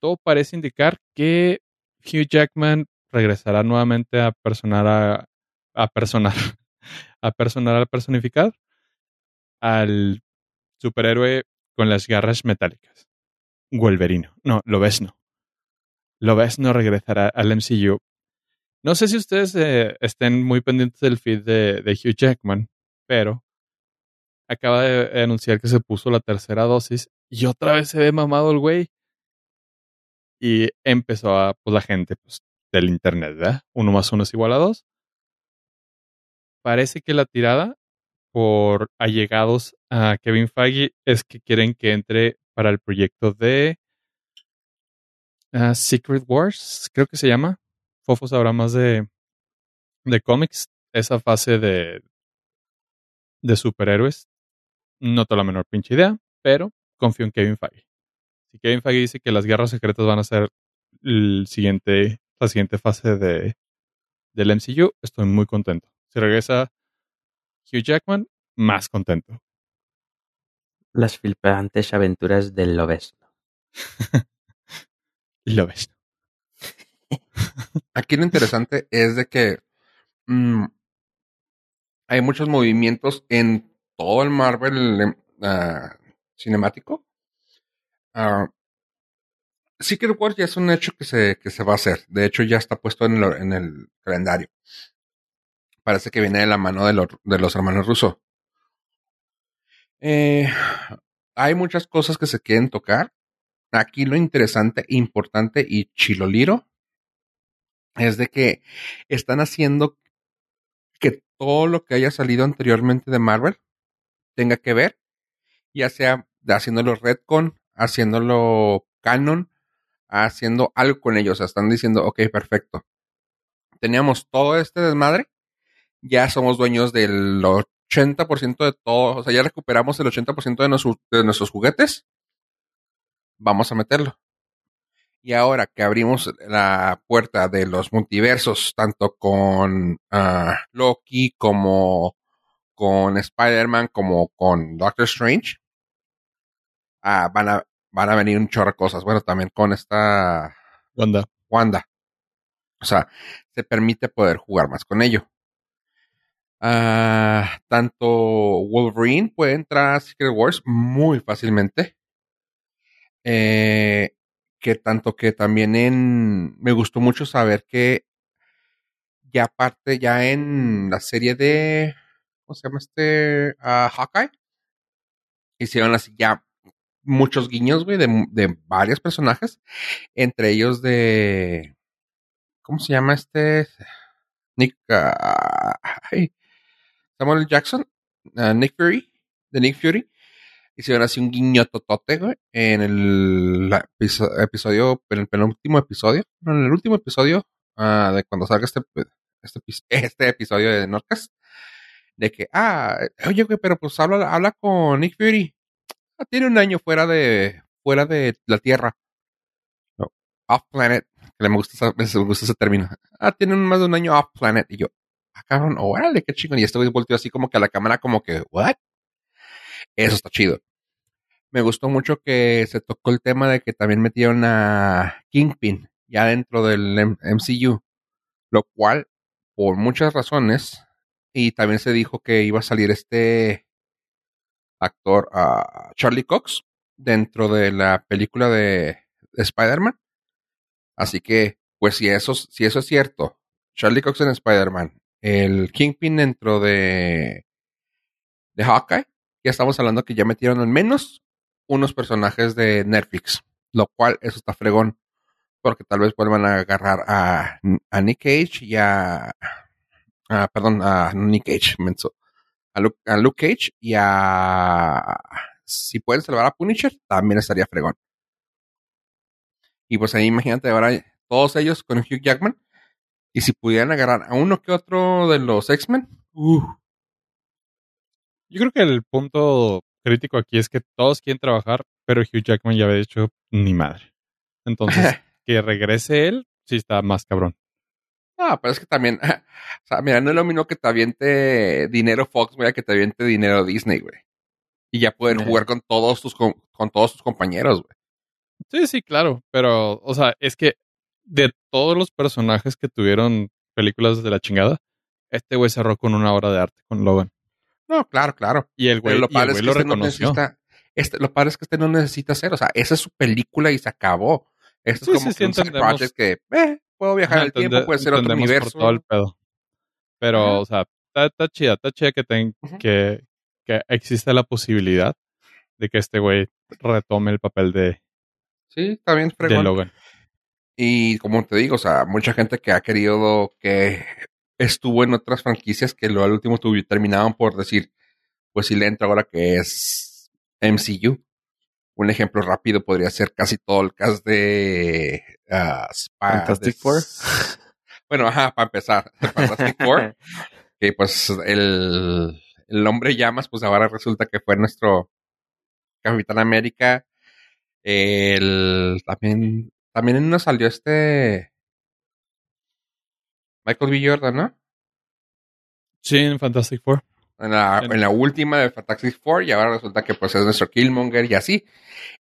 Todo parece indicar que Hugh Jackman regresará nuevamente a personar a, personar a personar al personificar al superhéroe con las garras metálicas. Wolverino. No, Lobezno. Lobezno regresará al MCU. No sé si ustedes eh, estén muy pendientes del feed de Hugh Jackman, pero acaba de anunciar que se puso la tercera dosis y otra vez se ve mamado el güey. Y empezó a, pues la gente pues, del internet, ¿verdad? Uno más uno es igual a dos. Parece que la tirada por allegados a Kevin Feige es que quieren que entre para el proyecto de ah, Secret Wars, creo que se llama. Fofo sabrá más de, de cómics. Esa fase de, de superhéroes. No tengo la menor pinche idea, pero confío en Kevin Feige. Si Kevin Feige dice que las guerras secretas van a ser el siguiente, la siguiente fase de, del MCU, estoy muy contento. Si regresa Hugh Jackman, más contento. Las flipantes aventuras del Lobezno. Y lo ves. Aquí lo interesante es de que mm, hay muchos movimientos en todo el Marvel ah, cinemático. Ah, Secret Wars ya es un hecho que se, que se va a hacer. De hecho, ya está puesto en, lo- en el calendario. Parece que viene de la mano de, los- de los hermanos Russo. Eh, hay muchas cosas que se quieren tocar. Aquí lo interesante, importante y chiloliro es de que están haciendo que todo lo que haya salido anteriormente de Marvel tenga que ver, ya sea haciéndolo retcon, haciéndolo canon, haciendo algo con ellos. Están diciendo, ok, perfecto. Teníamos todo este desmadre, ya somos dueños del 80% de todo, o sea, ya recuperamos el 80% de, de nuestros juguetes. Vamos a meterlo. Y ahora que abrimos la puerta de los multiversos, tanto con ah, Loki como con Spider-Man, como con Doctor Strange, ah, van, a, van a venir un chorro de cosas. Bueno, también con esta Wanda. Wanda. O sea, se permite poder jugar más con ello. Ah, tanto Wolverine puede entrar a Secret Wars muy fácilmente. Eh, que tanto que también en... Me gustó mucho saber que ya aparte, ya en la serie de... ¿Cómo se llama este? Hawkeye. Hicieron así ya muchos guiños, güey, de, de varios personajes. Entre ellos de... ¿Cómo se llama este? Nick... ah, Samuel. Jackson. ah, Nick Fury. De Nick Fury. Hicieron así un guiño totote, güey, en el episodio, en el penúltimo episodio, no, en el último episodio ah, de cuando salga este, este, este episodio de Nordcast, de que, ah, oye, güey, pero pues habla, habla con Nick Fury. Ah, tiene un año fuera de, fuera de la Tierra. Off planet, que me gusta, me gusta ese término. Ah, tiene más de un año off planet. Y yo, ah, cabrón, órale, qué chingón. Y este güey así como que a la cámara, como que, ¿what? Eso está chido. Me gustó mucho que se tocó el tema de que también metieron a Kingpin ya dentro del MCU, lo cual, por muchas razones, y también se dijo que iba a salir este actor, ah, Charlie Cox, dentro de la película de, de Spider-Man. Así que, pues si eso, si eso es cierto, Charlie Cox en Spider-Man, el Kingpin dentro de, de Hawkeye, ya estamos hablando que ya metieron al menos unos personajes de Netflix, lo cual eso está fregón, porque tal vez vuelvan a agarrar a, a Nick Cage y a, a- perdón, a Nick Cage, menso, a Luke, a Luke Cage y a, si pueden salvar a Punisher, también estaría fregón. Y pues ahí imagínate ahora todos ellos con Hugh Jackman, y si pudieran agarrar a uno que otro de los X-Men, uh, Yo creo que el punto crítico aquí es que todos quieren trabajar, pero Hugh Jackman ya había dicho ni madre. Entonces, que regrese él, sí está más cabrón. Ah, pero es que también, o sea, mira, no es lo mismo que te aviente dinero Fox, güey, a que te aviente dinero Disney, güey. Y ya pueden jugar con todos tus con, con todos tus compañeros, güey. Sí, sí, claro. Pero, o sea, es que de todos los personajes que tuvieron películas de la chingada, este güey cerró con una obra de arte con Logan. No, claro, claro. Y el güey, lo y el padre es güey que lo este no reconoció. necesita, este, lo padre es que este no necesita hacer, o sea, esa es su película y se acabó. Esto Sí, es como sí, que sí, un project que, eh, puedo viajar el tiempo, puede ser otro universo. Por todo el pedo. Pero, Ajá. o sea, está, está chida, está chida que, ten- que, que existe la posibilidad de que este güey retome el papel de, Sí, bien, de. Logan. Y como te digo, o sea, mucha gente que ha querido que estuvo en otras franquicias que lo al último tuvi- terminaban por decir, pues si le entro ahora que es MCU. Un ejemplo rápido podría ser casi todo el cast de Fantastic de- Four. Bueno, ajá, para empezar, Fantastic Four, que pues el, el hombre llamas, pues ahora resulta que fue nuestro Capitán América. El también, también uno salió este Michael B. Jordan, ¿no? Sí, en Fantastic Four. En la, en la última de Fantastic Four, y ahora resulta que pues es nuestro Killmonger y así.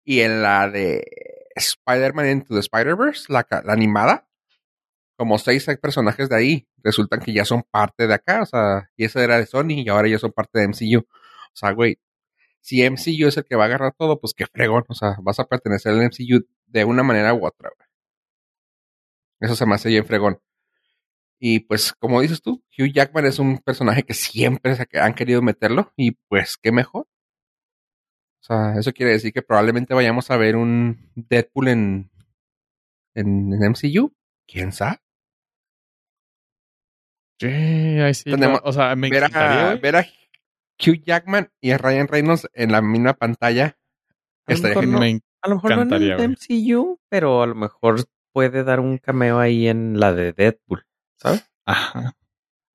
Y en la de Spider-Man Into the Spider-Verse, la, animada, como seis personajes de ahí resultan que ya son parte de acá, o sea, y esa era de Sony y ahora ya son parte de MCU. O sea, güey, si MCU es el que va a agarrar todo, pues qué fregón, o sea, vas a pertenecer al MCU de una manera u otra, güey. Eso se me hace bien fregón. Y pues, como dices tú, Hugh Jackman es un personaje que siempre han querido meterlo y pues qué mejor. O sea, eso quiere decir que probablemente vayamos a ver un Deadpool en, en, en MCU. ¿Quién sabe? Sí, ahí sí. Tenemos- o sea, me ver, a, ver a Hugh Jackman y a Ryan Reynolds en la misma pantalla. A lo Estaría mejor genial. no. Me en- A lo mejor no en el. MCU, pero a lo mejor puede dar un cameo ahí en la de Deadpool, ¿sabes? Ajá.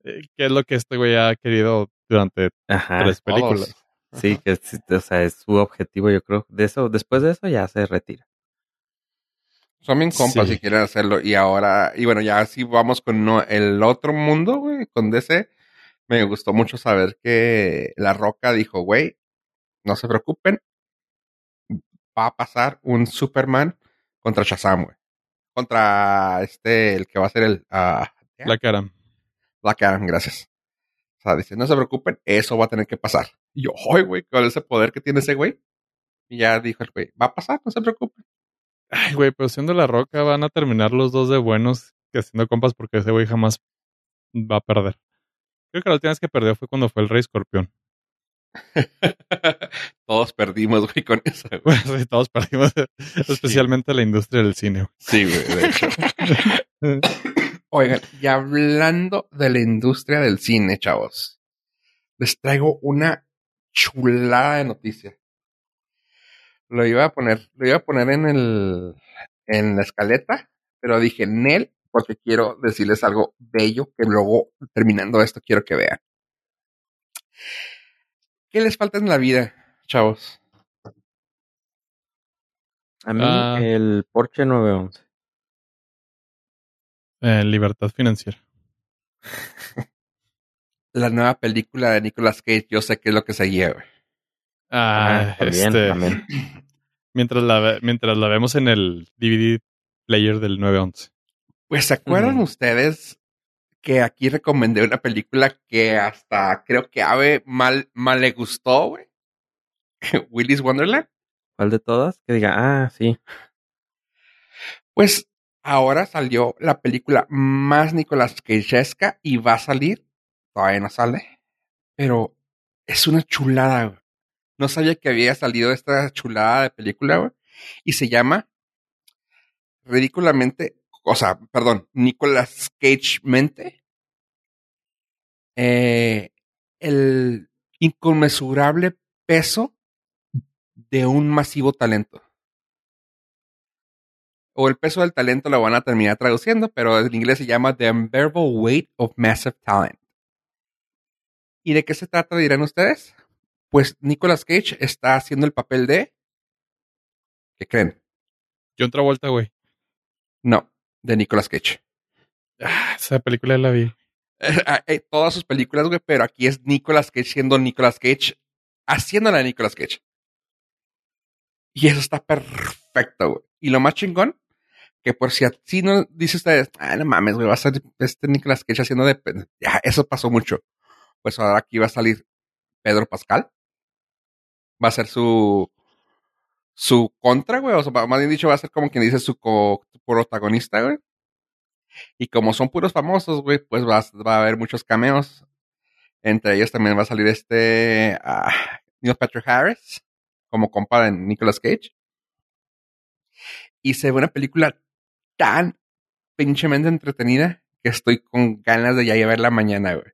Eh, ¿Qué es lo que este güey ha querido durante Ajá. tres Todos. películas? Sí, que es, o sea, es su objetivo, yo creo. De eso, después de eso ya se retira. Son bien compas Sí. si quieren hacerlo. Y ahora, y bueno, ya así vamos con no- el otro mundo, güey, con DC. Me gustó mucho saber que La Roca dijo, güey, no se preocupen. Va a pasar un Superman contra Shazam, güey. Contra este, el que va a ser el ah, La cara. Black Adam, gracias. O sea, dice, no se preocupen, eso va a tener que pasar. Y yo, ay, güey, con ese poder que tiene ese güey. Y ya dijo el güey, va a pasar, no se preocupen. Ay, güey, pero siendo la roca van a terminar los dos de buenos que haciendo compas porque ese güey jamás va a perder. Creo que la última vez que perdió fue cuando fue el Rey Escorpión. Todos perdimos, güey, con eso. güey. Sí, todos perdimos, especialmente la industria del cine. güey. Sí, güey, de hecho. Oigan, y hablando de la industria del cine, chavos, les traigo una chulada de noticia. Lo iba a poner, lo iba a poner en el, en la escaleta, pero dije Nel, porque quiero decirles algo bello que luego, terminando esto, quiero que vean. ¿Qué les falta en la vida, chavos? A mí, Ah. el Porsche 911. Eh, libertad financiera. La nueva película de Nicolas Cage, yo sé qué es lo que seguía, güey. Ah, Ah, también, este, también. Mientras la, mientras la vemos en el DVD player del 911. Pues, ¿se acuerdan ustedes que aquí recomendé una película que hasta creo que a Ave mal, mal le gustó, güey? Willy's Wonderland. ¿Cuál de todas? Que diga, ah, sí. Pues ahora salió la película más Nicolas Cageesca y va a salir, todavía no sale, pero es una chulada. No sabía que había salido esta chulada de película. Y se llama ridículamente, o sea, perdón, Nicolas Cage mente. Eh, el inconmensurable peso de un masivo talento. O el peso del talento lo van a terminar traduciendo, pero en inglés se llama The Unbearable Weight of Massive Talent. ¿Y de qué se trata, dirán ustedes? Pues Nicolas Cage está haciendo el papel de... ¿Qué creen? John Travolta, güey. No, de Nicolas Cage. Ah, esa película la vi. Eh, Todas sus películas, güey, pero aquí es Nicolas Cage siendo Nicolas Cage, haciéndola de Nicolas Cage. Y eso está perfecto, güey. Y lo más chingón, que por si así no dice ustedes, ah, no mames, güey, va a ser este Nicolas Cage haciendo de... Ya, eso pasó mucho. Pues ahora aquí va a salir Pedro Pascal. Va a ser su... Su contra, güey. O sea, más bien dicho, va a ser como quien dice su co protagonista, güey. Y como son puros famosos, güey, pues va, va a haber muchos cameos. Entre ellos también va a salir este ah, Neil Patrick Harris como compa de Nicolas Cage. Y se ve una película tan pinchemente entretenida que estoy con ganas de ya ir a verla mañana, güey.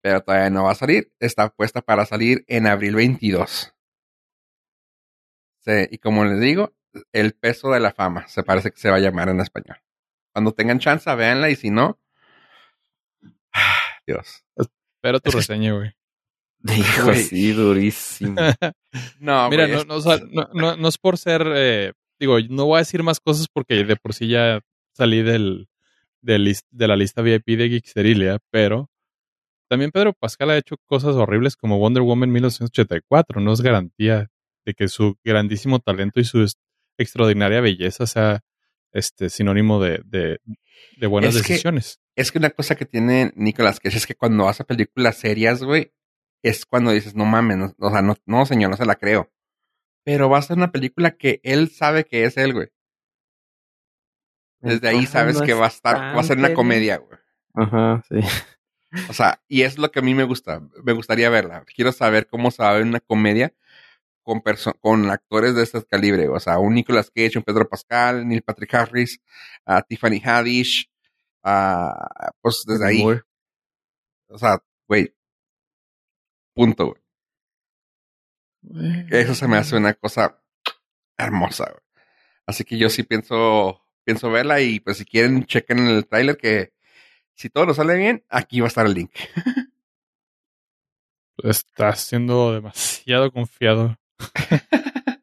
Pero todavía no va a salir. Está puesta para salir en abril 22. Sí, y como les digo, el peso de la fama se parece que se va a llamar en español. Cuando tengan chance, véanla y si no, Dios. Pero tu reseña, güey. Dijo así, durísimo. No, Mira, no, es- no, o sea, no, no- no es por ser, eh, digo, no voy a decir más cosas porque de por sí ya salí del, del lis- de la lista VIP de Geeksterilia, pero también Pedro Pascal ha hecho cosas horribles como Wonder Woman 1984. No es garantía de que su grandísimo talento y su extraordinaria belleza sea este sinónimo de, de, de buenas Es que- decisiones. Es que una cosa que tiene Nicolas Cage es que cuando hace películas serias, güey, es cuando dices, no mames, no, o sea, no, no, señor, no se la creo. Pero va a ser una película que él sabe que es él, güey. Desde ahí sabes no que va a estar, va a ser una comedia, güey. Ajá, sí. O sea, y es lo que a mí me gusta. Me gustaría verla. Quiero saber cómo se va a ver una comedia con, con actores de este calibre. O sea, un Nicolas Cage, un Pedro Pascal, Neil Patrick Harris, a Tiffany Haddish, a, pues desde ahí. O sea, güey. Punto, güey. Eso se me hace una cosa hermosa, güey. Así que yo sí pienso, pienso verla y pues si quieren chequen el tráiler que si todo nos sale bien, aquí va a estar el link. Estás siendo demasiado confiado.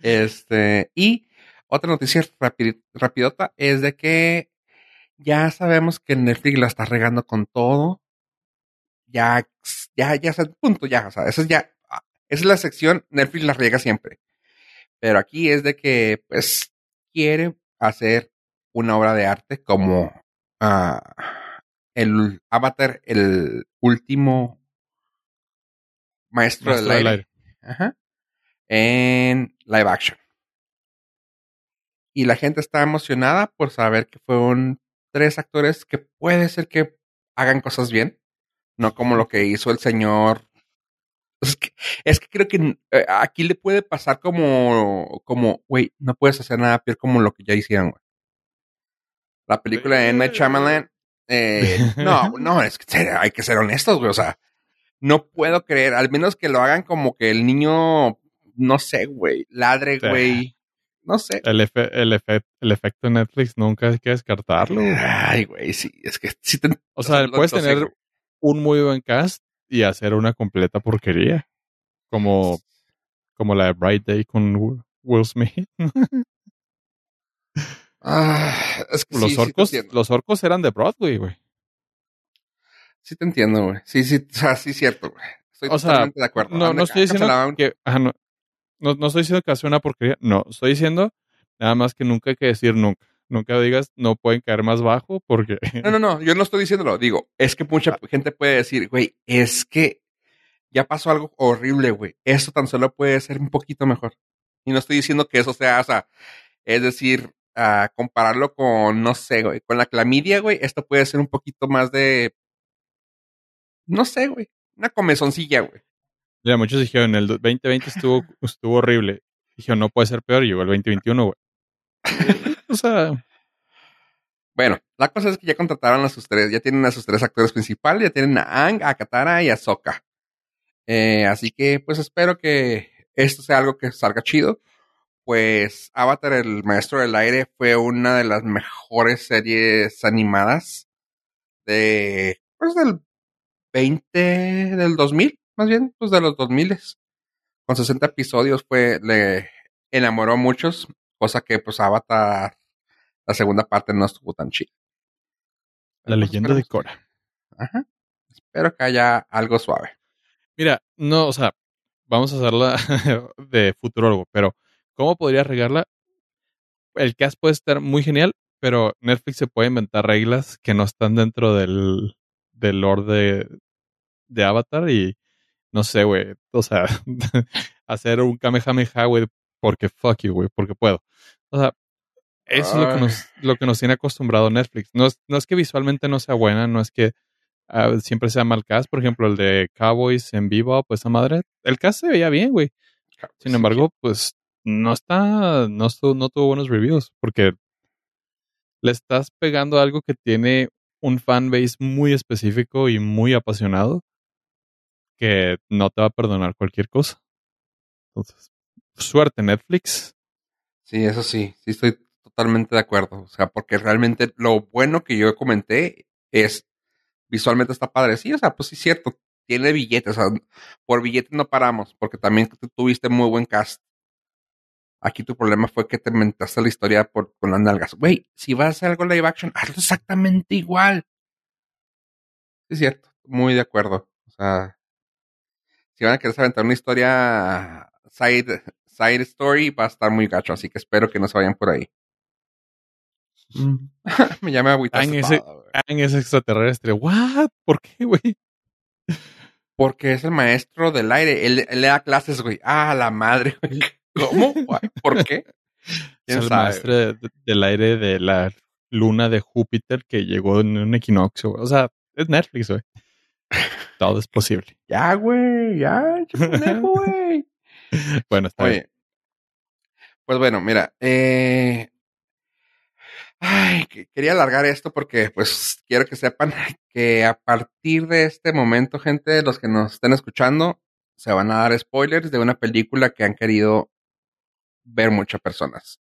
Este, y Otra noticia rapi- rapidota es de que ya sabemos que Netflix la está regando con todo. Ya, ya, ya es el punto, ya, o sea, esa es ya, esa es la sección, Netflix la riega siempre. Pero aquí es de que, pues, quiere hacer una obra de arte como ah, el Avatar, el último maestro, Maestro del del aire. aire. Ajá. En live action. Y la gente está emocionada por saber que fueron tres actores que puede ser que hagan cosas bien. No como lo que hizo el señor. Es que, es que creo que eh, aquí le puede pasar como, como, güey, no puedes hacer nada peor como lo que ya hicieron, güey. La película de. Night Shyamalan, eh, no, no, es que hay que ser honestos, güey. O sea, no puedo creer, al menos que lo hagan como que el niño, no sé, güey, ladre, güey. No sé. El, efe- el, efe- el efecto Netflix nunca hay que descartarlo. güey. Ay, güey, sí, es que sí te, O sea, lo- puedes lo tener un muy buen cast y hacer una completa porquería. Como, como la de Bright Day con Will Smith. Ah, es que los sí, orcos, los orcos eran de Broadway, güey. Sí te entiendo, güey. Sí, sí, o sea, sí es cierto, güey. Estoy O sea, totalmente de acuerdo. No, Anda, no estoy diciendo que, ajá, no, no, no estoy diciendo que hace una porquería. No, estoy diciendo nada más que nunca hay que decir nunca. Nunca digas no pueden caer más bajo porque No, no, no, yo no estoy diciéndolo. Digo, es que mucha gente puede decir, güey, es que ya pasó algo horrible, güey. Esto tan solo puede ser un poquito mejor. Y no estoy diciendo que eso sea, o sea, es decir, ah, compararlo con, no sé, güey, con la clamidia, güey, esto puede ser un poquito más de, no sé, güey, una comezoncilla, güey. Mira, muchos dijeron el 2020 estuvo, estuvo horrible. Dijeron, no puede ser peor. Y llegó el 2021, güey. o sea, Bueno, la cosa es que ya contrataron a sus tres, ya tienen a sus tres actores principales, ya tienen a Ang, a Katara y a Sokka. Eh, así que, pues espero que esto sea algo que salga chido. Pues Avatar, el maestro del aire, fue una de las mejores series animadas de, pues del 20, del 2000, más bien, pues de los 2000. Con 60 episodios fue, le enamoró a muchos, cosa que pues Avatar, la segunda parte no estuvo tan chida. la leyenda de Cora. Ajá. Espero que haya algo suave. Mira, no, o sea, vamos a hacerla de futurólogo, pero ¿cómo podría regarla? El cast puede estar muy genial, pero Netflix se puede inventar reglas que no están dentro del, del lore de, de Avatar y no sé, güey, o sea, hacer un Kamehameha, güey, porque fuck you, güey, porque puedo. O sea, eso es lo que, nos, lo que nos tiene acostumbrado Netflix. No es, no es que visualmente no sea buena, no es que ah, siempre sea mal cast. Por ejemplo, el de Cowboys en vivo, pues esa madre, el cast se veía bien, güey. Sin embargo, pues no está, no, no tuvo buenos reviews porque le estás pegando algo que tiene un fanbase muy específico y muy apasionado que no te va a perdonar cualquier cosa. Entonces, suerte Netflix. Sí, eso sí, sí estoy totalmente de acuerdo. O sea, porque realmente lo bueno que yo comenté es visualmente está padre. Sí, o sea, pues sí es cierto, tiene billetes. O sea, por billetes no paramos, porque también tuviste muy buen cast. Aquí tu problema fue que te inventaste la historia por, con las nalgas. Güey, si vas a hacer algo live action, hazlo exactamente igual. Sí, es cierto, muy de acuerdo. O sea, si van a querer aventar una historia side, side story, va a estar muy gacho. Así que espero que no se vayan por ahí. Me llama agüitaste Ang ese- extraterrestre. ¿What? ¿Por qué, güey? Porque es el maestro del aire. Él, él le da clases, güey. Ah, la madre, güey. ¿Cómo? ¿Por qué? Es ¿Quién el maestro de- de- del aire de la luna de Júpiter que llegó en un equinoccio. güey. O sea, es Netflix, güey. Todo es posible. Ya, güey, ya, che pendejo, güey. Bueno, está bien. Pues bueno, mira, eh, ay, que- quería alargar esto porque, pues, quiero que sepan que a partir de este momento, gente, los que nos estén escuchando, se van a dar spoilers de una película que han querido ver muchas personas.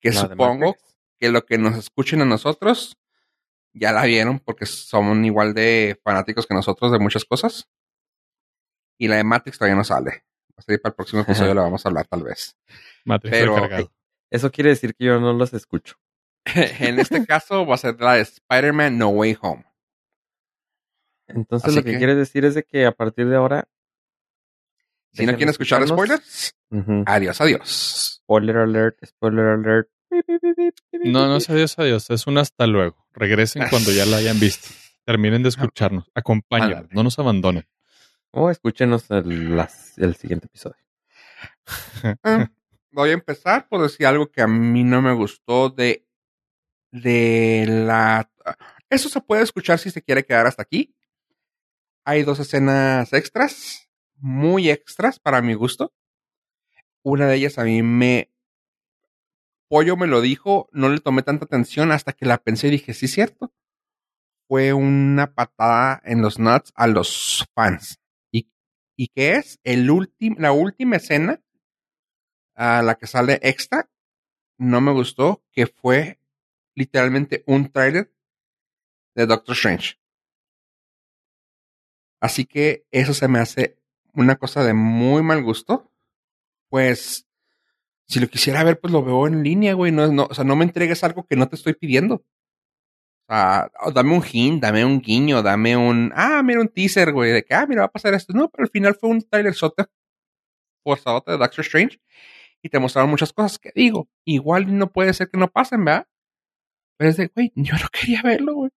Que La supongo que lo que nos escuchen a nosotros ya la vieron porque son igual de fanáticos que nosotros de muchas cosas. Y la de Matrix todavía no sale. Hasta ahí para el próximo episodio la vamos a hablar tal vez. Matrix pero- recargado. Eso quiere decir que yo no los escucho. en este caso va a ser la de Spider-Man No Way Home. Entonces Así lo que, que- quiere decir es de que a partir de ahora... Si no quieren escuchar spoilers, adiós, adiós. Spoiler alert, spoiler alert. No, no es adiós, adiós. Es un hasta luego. Regresen cuando ya la hayan visto. Terminen de escucharnos. Acompáñenos. No nos abandonen. O escúchenos el, las- el siguiente episodio. Ah, voy a empezar por decir algo que a mí no me gustó de, de la... Eso se puede escuchar si se quiere quedar hasta aquí. Hay dos escenas extras, muy extras para mi gusto. Una de ellas a mí me... Pollo me lo dijo, no le tomé tanta atención hasta que la pensé y dije, sí, cierto. Fue una patada en los nuts a los fans. ¿Y, y qué es? El la última escena a la que sale extra, no me gustó, que fue literalmente un trailer de Doctor Strange. Así que eso se me hace una cosa de muy mal gusto. Pues, si lo quisiera ver, pues lo veo en línea, güey. No, no, o sea, no me entregues algo que no te estoy pidiendo. O sea, oh, dame un hint, dame un guiño, dame un, ah, mira un teaser, güey, de que, ah, mira, va a pasar esto. No, pero al final fue un trailer sote forzadote de Doctor Strange y te mostraron muchas cosas que digo, igual no puede ser que no pasen, ¿verdad? Pero es de, güey, yo no quería verlo, güey.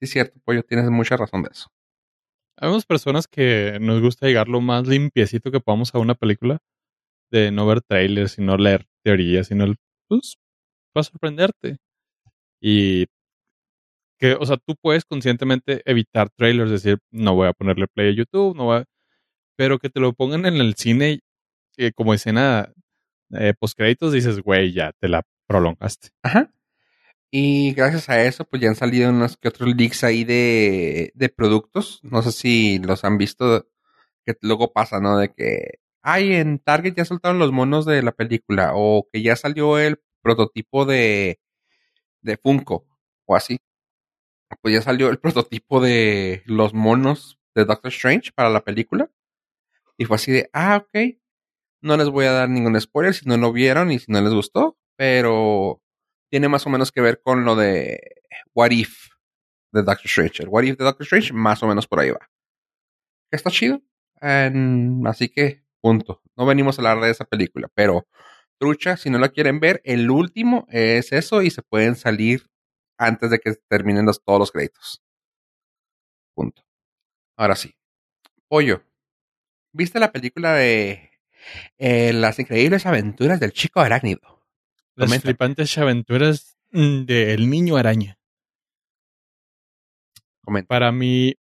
Sí, es cierto, pollo, tienes mucha razón de eso. Habemos personas que nos gusta llegar lo más limpiecito que podamos a una película. De no ver trailers y no leer teorías, sino el, pues, va a sorprenderte. Y que, o sea, tú puedes conscientemente evitar trailers, decir, no voy a ponerle play a YouTube, no voy a... Pero que te lo pongan en el cine eh, como escena eh, postcréditos, dices, güey, ya te la prolongaste. Ajá. Y gracias a eso, pues ya han salido unos que otros leaks ahí de, de productos. No sé si los han visto, que luego pasa, ¿no? De que, ay, en Target ya soltaron los monos de la película, o que ya salió el prototipo de, de Funko, o así. Pues ya salió el prototipo de los monos de Doctor Strange para la película. Y fue así de, ah, ok. No les voy a dar ningún spoiler si no lo vieron y si no les gustó, pero tiene más o menos que ver con lo de What If de Doctor Strange. El What If de Doctor Strange más o menos por ahí va. Está chido. Así que, punto. No venimos a hablar de esa película, pero trucha, si no la quieren ver, el último es eso y se pueden salir antes de que terminen los- todos los créditos. Punto. Ahora sí. Pollo. ¿Viste la película de eh, Las increíbles aventuras del chico arácnido? Las Comenta. flipantes aventuras mm, del niño araña. Comenta. Para mi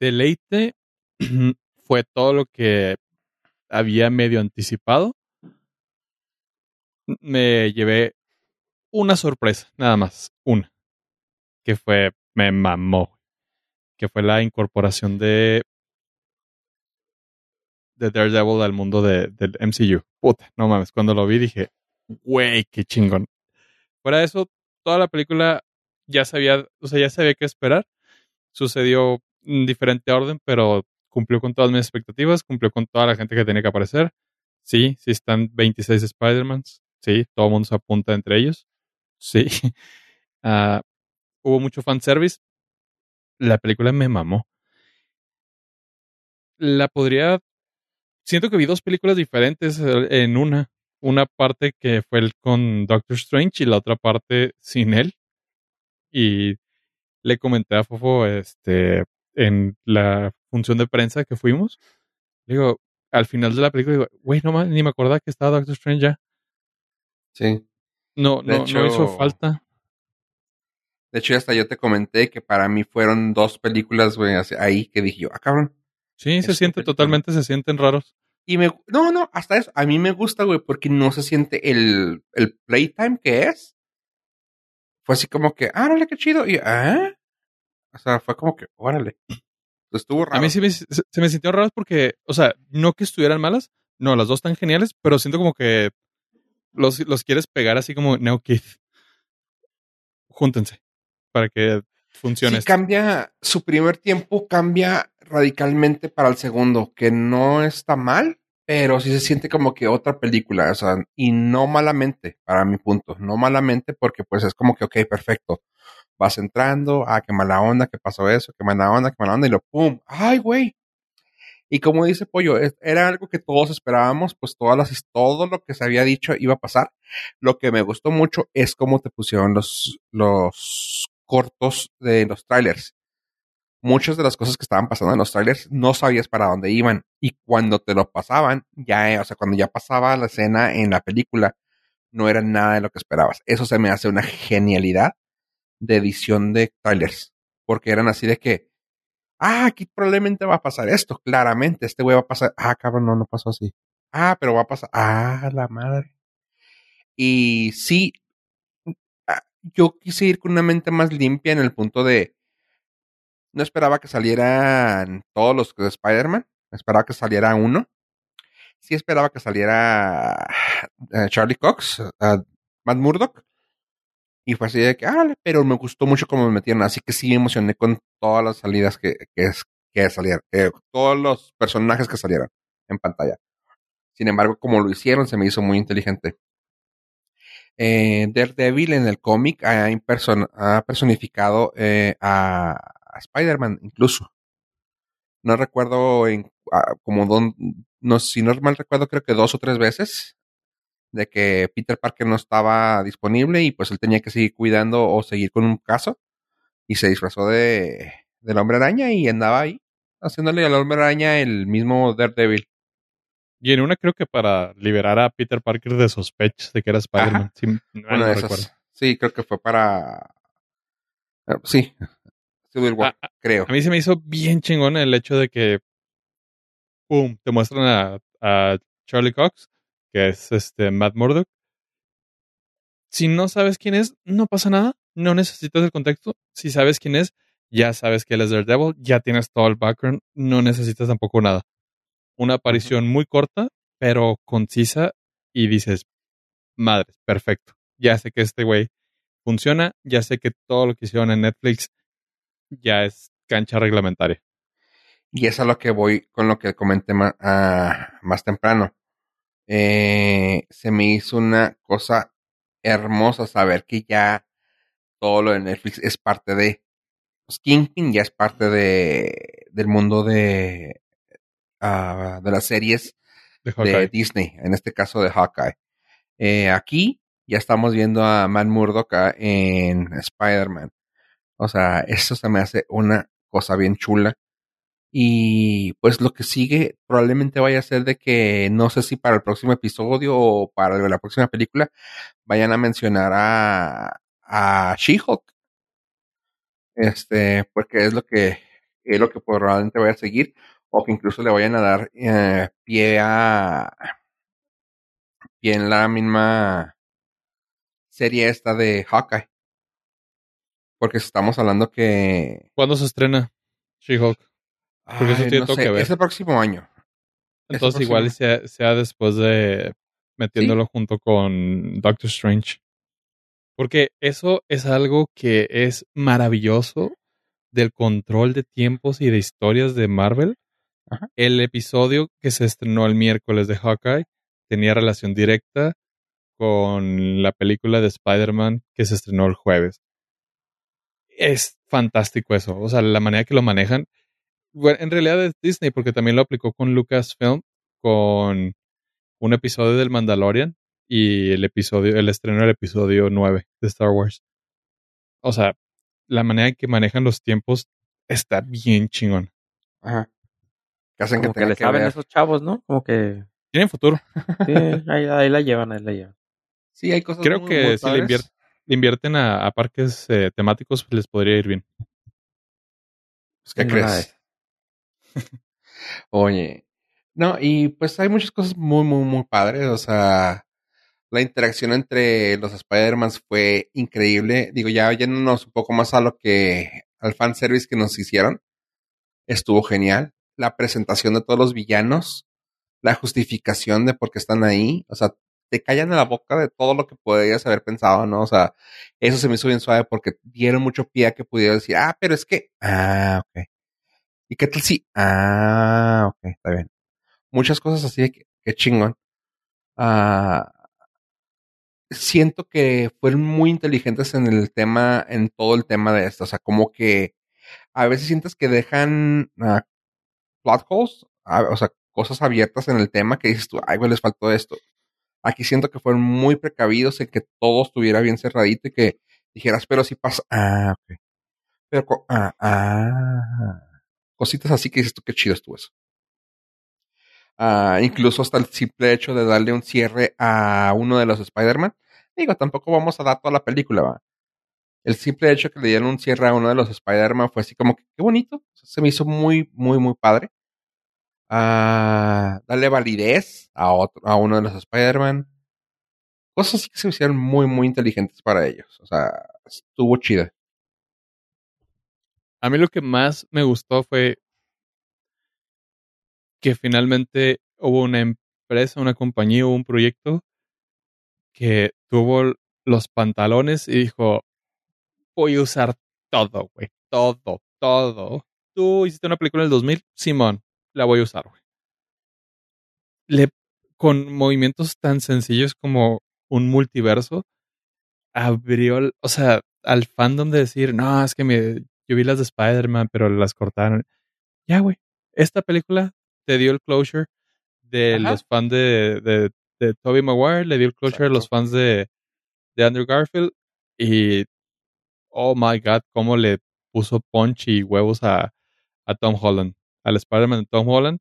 deleite fue todo lo que había medio anticipado. Me llevé una sorpresa, nada más, una, que fue, me mamó, que fue la incorporación de, de Daredevil al mundo de, del MCU. Puta, no mames, cuando lo vi dije, güey, qué chingón. Fuera de eso, toda la película ya sabía, o sea, ya sabía qué esperar. Sucedió en diferente orden, pero cumplió con todas mis expectativas, cumplió con toda la gente que tenía que aparecer. Sí, sí están 26 Spider-Mans. Sí, todo el mundo se apunta entre ellos. Sí. Ah, hubo mucho fanservice. La película me mamó. La podría... Siento que vi dos películas diferentes eh, en una. Una parte que fue el con Doctor Strange y la otra parte sin él. Y le comenté a Fofo este, en la función de prensa que fuimos. Digo, al final de la película, digo, güey, no más, ni me acordaba que estaba Doctor Strange ya. Sí. No, De no, hecho- no hizo falta. De hecho, hasta yo te comenté que para mí fueron dos películas, güey, ahí que dije yo, ah, cabrón. Sí, se siente película. totalmente, se sienten raros. Y me, no, no, hasta eso, a mí me gusta, güey, porque no se siente el, el playtime que es. Fue así como que, ah, órale, qué chido. Y, ah, o sea, fue como que, órale. Estuvo raro. A mí sí me, se, se me sintieron raros porque, o sea, no que estuvieran malas, no, las dos están geniales, pero siento como que los, los quieres pegar así como Neo Kid. Júntense para que funcione. Sí cambia, su primer tiempo cambia radicalmente para el segundo, que no está mal, pero sí se siente como que otra película, o sea, y no malamente, para mi punto, no malamente porque pues es como que, ok, perfecto, vas entrando, ah, qué mala onda, qué pasó eso, qué mala onda, qué mala onda, y lo pum, ay, güey. Y como dice Pollo, era algo que todos esperábamos, pues todas las, todo lo que se había dicho iba a pasar. Lo que me gustó mucho es cómo te pusieron los, los cortos de los trailers. Muchas de las cosas que estaban pasando en los trailers no sabías para dónde iban. Y cuando te lo pasaban, ya, eh, o sea, cuando ya pasaba la escena en la película, no era nada de lo que esperabas. Eso se me hace una genialidad de edición de trailers. Porque eran así de que, ah, aquí probablemente va a pasar esto, claramente, este güey va a pasar, ah, cabrón, no, no pasó así. Ah, pero va a pasar, ah, la madre. Y sí, ah, yo quise ir con una mente más limpia en el punto de, no esperaba que salieran todos los de Spider-Man, esperaba que saliera uno. Sí esperaba que saliera eh, Charlie Cox, uh, Matt Murdock. Y fue así de que, ah, pero me gustó mucho cómo me metieron. Así que sí me emocioné con todas las salidas que, que, salieron. Eh, todos los personajes que salieron en pantalla. Sin embargo, como lo hicieron, se me hizo muy inteligente. Eh, Daredevil en el cómic ha personificado eh, a, a Spider-Man incluso. No recuerdo en, a, como don, no, si no mal recuerdo, creo que dos o tres veces de que Peter Parker no estaba disponible y pues él tenía que seguir cuidando o seguir con un caso y se disfrazó de del hombre araña y andaba ahí haciéndole al hombre araña el mismo Daredevil. Y en una creo que para liberar a Peter Parker de sospechas de que era Spider-Man. Sí, no, Una no de recuerdo. esas. Sí, creo que fue para. eh, Sí, Civil War, Ah, creo. A mí se me hizo bien chingón el hecho de que, pum, te muestran a, a Charlie Cox, que es este Matt Murdock. Si no sabes quién es, no pasa nada. No necesitas el contexto. Si sabes quién es, ya sabes que él es Daredevil, ya tienes todo el background, no necesitas tampoco nada. Una aparición muy corta, pero concisa, y dices, madre, perfecto. Ya sé que este güey funciona, ya sé que todo lo que hicieron en Netflix ya es cancha reglamentaria. Y es a lo que voy con lo que comenté ma- ah, más temprano. Eh, se me hizo una cosa hermosa saber que ya todo lo de Netflix es parte de. Pues Kingpin ya es parte de del mundo de, ah, de las series De. Disney, en este caso de Hawkeye. Eh, aquí ya estamos viendo a Matt Murdock en Spider-Man. O sea, eso se me hace una cosa bien chula. Y pues lo que sigue probablemente vaya a ser de que no sé si para el próximo episodio o para la próxima película vayan a mencionar a, a She-Hulk. Este, porque es lo que es lo que probablemente vaya a seguir o que incluso le vayan a dar eh, pie a pie en la misma serie esta de Hawkeye. Porque estamos hablando que ¿Cuándo se estrena She-Hulk? Porque eso tiene no todo sé, que ver. es el próximo año. Entonces próximo. igual sea, sea después de metiéndolo junto con Doctor Strange. Porque eso es algo que es maravilloso del control de tiempos y de historias de Marvel. Ajá. El episodio que se estrenó el miércoles de Hawkeye tenía relación directa con la película de Spider-Man que se estrenó el jueves. Es fantástico eso. O sea, la manera que lo manejan. Bueno, en realidad es Disney porque también lo aplicó con Lucasfilm con un episodio del Mandalorian y el episodio, el estreno del episodio 9 de Star Wars. O sea, la manera en que manejan los tiempos está bien chingón. Ajá. Que hacen Como que que, le saben ver. esos chavos, ¿no? Como que Tienen futuro. sí, ahí, ahí la llevan, ahí la llevan. Sí, hay cosas Creo muy, que muy si le, invier- invierten a, a parques eh, temáticos, pues les podría ir bien. Pues, ¿Qué crees? Oye. No, y pues hay muchas cosas muy, muy, muy padres. O sea, la interacción entre los Spider-Mans fue increíble. Digo, ya yéndonos un poco más a lo que, al fanservice que nos hicieron, estuvo genial. La presentación de todos los villanos, la justificación de por qué están ahí. O sea, te callan en la boca de todo lo que podrías haber pensado, ¿no? O sea, eso se me hizo bien suave porque dieron mucho pie a que pudiera decir, ah, pero es que, ah, ok. ¿Y qué tal si? Ah, ok, está bien. Muchas cosas así que, qué chingón. Ah, siento que fueron muy inteligentes en el tema, en todo el tema de esto. O sea, como que a veces sientes que dejan ah, plot holes, ah, o sea, cosas abiertas en el tema que dices tú, ay, güey, les faltó esto. Aquí siento que fueron muy precavidos en que todo estuviera bien cerradito y que dijeras, pero si pasa, ah, ok. Pero, ah, ah. Cositas así que dices tú, qué chido estuvo eso. Ah, incluso hasta el simple hecho de darle un cierre a uno de los Spider-Man. Digo, tampoco vamos a dar toda la película, va. El simple hecho que le dieron un cierre a uno de los Spider-Man fue así como que, qué bonito. Se me hizo muy, muy, muy padre. Ah, darle validez a otro, a uno de los Spider-Man. Cosas que se hicieron muy, muy inteligentes para ellos. O sea, estuvo chida. A mí lo que más me gustó fue que finalmente hubo una empresa, una compañía, un proyecto que tuvo los pantalones y dijo, voy a usar todo, güey, todo, todo. Tú hiciste una película en el 2000, Simón, la voy a usar, güey. Le, con movimientos tan sencillos como un multiverso, abrió, o sea, al fandom de decir, no, es que me, yo vi las de Spider-Man, pero las cortaron. Ya, güey, esta película te dio el closure de Ajá. los fans de, de, de Tobey Maguire, le dio el closure a los Exacto. fans de, de Andrew Garfield y, oh my god, cómo le puso punch y huevos a, a Tom Holland, al Spider-Man de Tom Holland.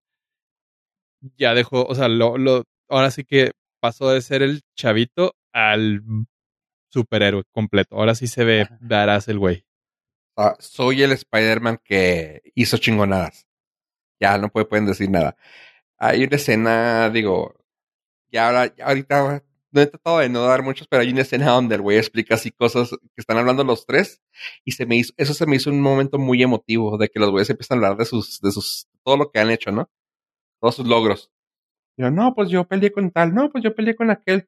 Ya dejó, o sea, lo, lo, ahora sí que pasó de ser el chavito al superhéroe completo. Ahora sí se ve badass el güey. Sea, soy el Spider-Man que hizo chingonadas. Ya no puede- pueden decir nada. Hay una escena, digo, ya ahora, ahorita no he tratado de no dar muchos, pero hay una escena donde el güey explica así cosas que están hablando los tres y se me hizo, eso se me hizo un momento muy emotivo de que los güeyes empiezan a hablar de sus, de sus, todo lo que han hecho, ¿no? Todos sus logros. Yo, no, pues yo peleé con tal, no, pues yo peleé con aquel,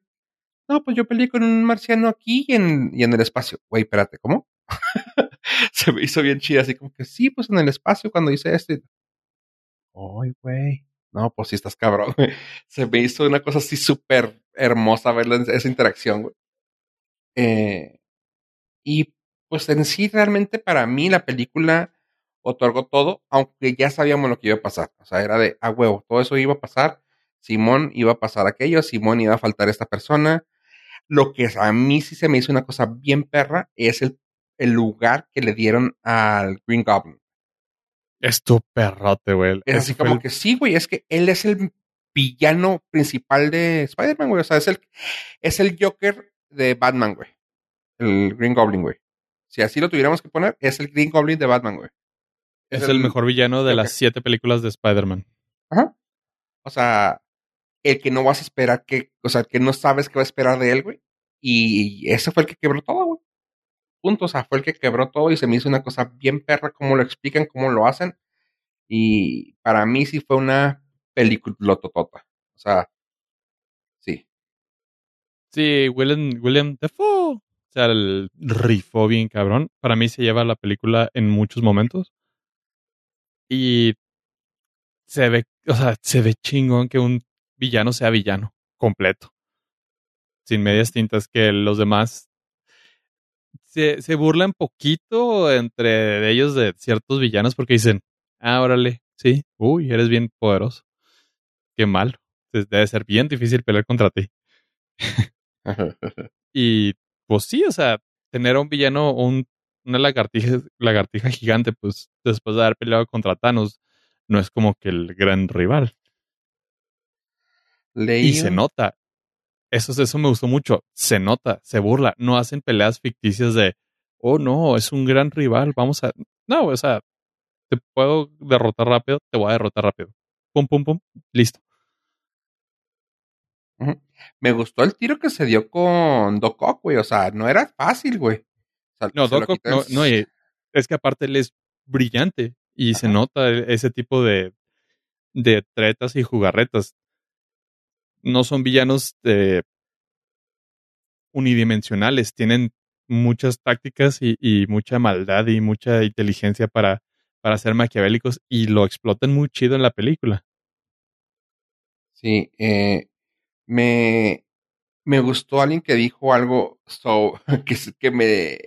no, pues yo peleé con un marciano aquí y en, y en el espacio. Güey, espérate, ¿cómo? se me hizo bien chida, así como que sí, pues en el espacio cuando hice esto. Ay, güey. No, pues sí estás cabrón. Se me hizo una cosa así súper hermosa en esa interacción, güey. Eh, y pues en sí, realmente para mí la película otorgó todo, aunque ya sabíamos lo que iba a pasar. O sea, era de, a huevo, todo eso iba a pasar. Simón iba a pasar aquello, Simón iba a faltar esta persona. Lo que a mí sí se me hizo una cosa bien perra es el, el lugar que le dieron al Green Goblin. Es tu perrote, güey. Es así como el- que sí, güey, es que él es el villano principal de Spider-Man, güey. O sea, es el, es el Joker de Batman, güey. El Green Goblin, güey. Si así lo tuviéramos que poner, es el Green Goblin de Batman, güey. es el mejor villano de las siete películas de Spider-Man. Ajá. O sea, el que no vas a esperar que, o sea, que no sabes qué va a esperar de él, güey. Y ese fue el que quebró todo, güey. Punto. O sea, fue el que quebró todo y se me hizo una cosa bien perra cómo lo explican, cómo lo hacen. Y para mí sí fue una película totota. O sea, sí. Sí, William, William Defoe. O sea, el rifó bien cabrón. Para mí se lleva la película en muchos momentos. Y se ve, o sea, se ve chingón que un villano sea villano, completo. Sin medias tintas, que los demás se, se burlan poquito entre ellos de ciertos villanos porque dicen, ah, órale, sí, uy, eres bien poderoso. Qué malo. Debe ser bien difícil pelear contra ti. Y pues sí, o sea, tener a un villano, un, una lagartija, lagartija gigante, pues después de haber peleado contra Thanos, no es como que el gran rival. Leí Y se nota. Eso, eso me gustó mucho. Se nota, se burla. No hacen peleas ficticias de, oh no, es un gran rival, vamos a... No, o sea, te puedo derrotar rápido, te voy a derrotar rápido. Pum, pum, pum, listo. Me gustó el tiro que se dio con Doc Ock, güey. O sea, no era fácil, güey. O sea, No, Doc Ock, no, es que aparte él es brillante y se nota ese tipo de, de tretas y jugarretas. No son villanos eh, unidimensionales, tienen muchas tácticas y, mucha maldad y mucha inteligencia para, para ser maquiavélicos y lo explotan muy chido en la película. Sí, eh, me, me gustó alguien que dijo algo so, que, que me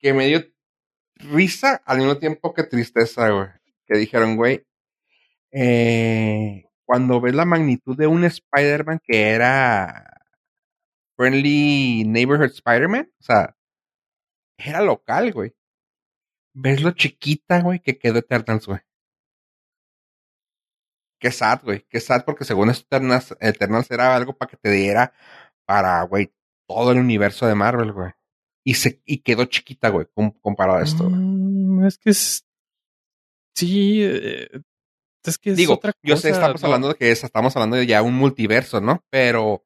que me dio risa al mismo tiempo que tristeza, güey. Que dijeron, güey, eh, cuando ves la magnitud de un Spider-Man que era Friendly Neighborhood Spider-Man, o sea, era local, güey. Ves lo chiquita, güey, que quedó Eternals, güey. Qué sad, güey. Qué sad porque según Eternals, Eternals era algo para que te diera para, güey, todo el universo de Marvel, güey. Y, se, y quedó chiquita, güey, com- comparado a esto. Mm, es que es. Sí. eh, es que es Digo, otra yo sé, cosa, estamos no- hablando de que es, estamos hablando de ya un multiverso, ¿no? Pero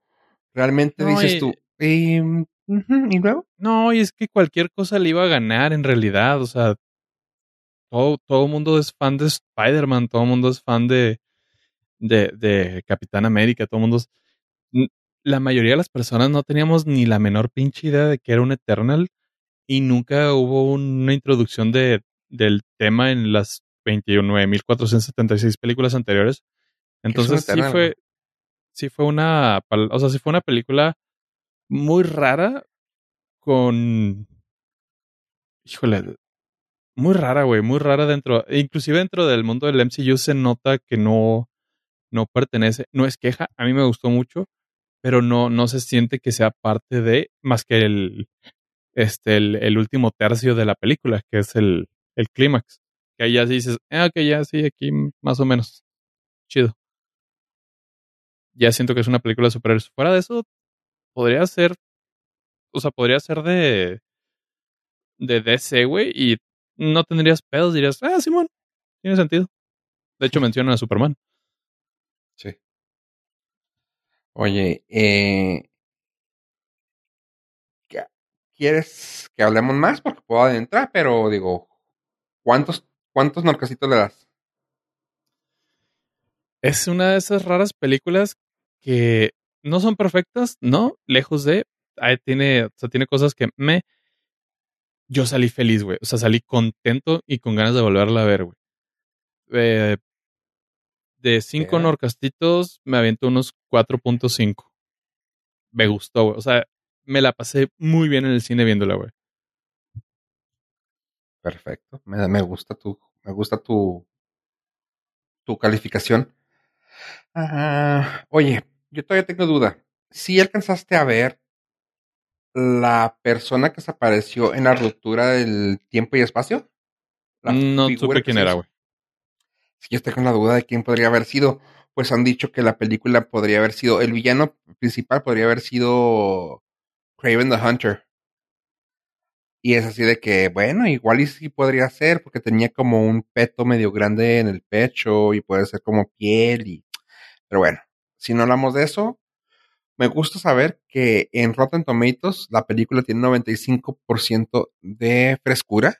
realmente No, dices y- tú, eh, ujú, ¿y luego? No, y es que cualquier cosa le iba a ganar en realidad. O sea, todo, todo el mundo es fan de Spider-Man, todo el mundo es fan de, de, de Capitán América, todo mundo es- La mayoría de las personas no teníamos ni la menor pinche idea de que era un Eternal y nunca hubo una introducción de, del tema en las 29.476 películas anteriores. Entonces sí fue, sí fue una, o sea, sí fue una película muy rara con, híjole, muy rara, güey, muy rara dentro, inclusive dentro del mundo del MCU se nota que no, no pertenece, no es queja, a mí me gustó mucho, pero no, no se siente que sea parte de, más que el, este, el, el último tercio de la película, que es el, el clímax, que ahí ya sí dices, ah, ok, ya sí, aquí más o menos, chido. Ya siento que es una película de superhéroes. Fuera de eso, podría ser, o sea, podría ser de, de DC, güey, y no tendrías pedos, dirías, ah, Simón, tiene sentido. De hecho, mencionan a Superman. Sí. Oye, eh, ¿qué- ¿quieres que hablemos más? Porque puedo adentrar, pero digo, ¿cuántos, cuántos narcositos le das? Es una de esas raras películas que no son perfectas, no, lejos de, ahí tiene, o sea, tiene cosas que me, yo salí feliz, güey, o sea, salí contento y con ganas de volverla a ver, güey. Eh, de cinco Ya. norcastitos me aviento unos 4.5. Me gustó, güey, o sea, me la pasé muy bien en el cine viéndola, güey. Perfecto. Me, me gusta tu, me gusta tu, tu calificación. Ah, oye, yo todavía tengo duda. Si alcanzaste a ver la persona que se apareció en la ruptura del tiempo y espacio? No supe quién era, güey. Si yo estoy con la duda de quién podría haber sido, pues han dicho que la película podría haber sido, el villano principal podría haber sido Craven the Hunter. Y es así de que, bueno, igual y sí podría ser, porque tenía como un peto medio grande en el pecho y puede ser como piel y... Pero bueno, si no hablamos de eso, me gusta saber que en Rotten Tomatoes la película tiene 95% de frescura,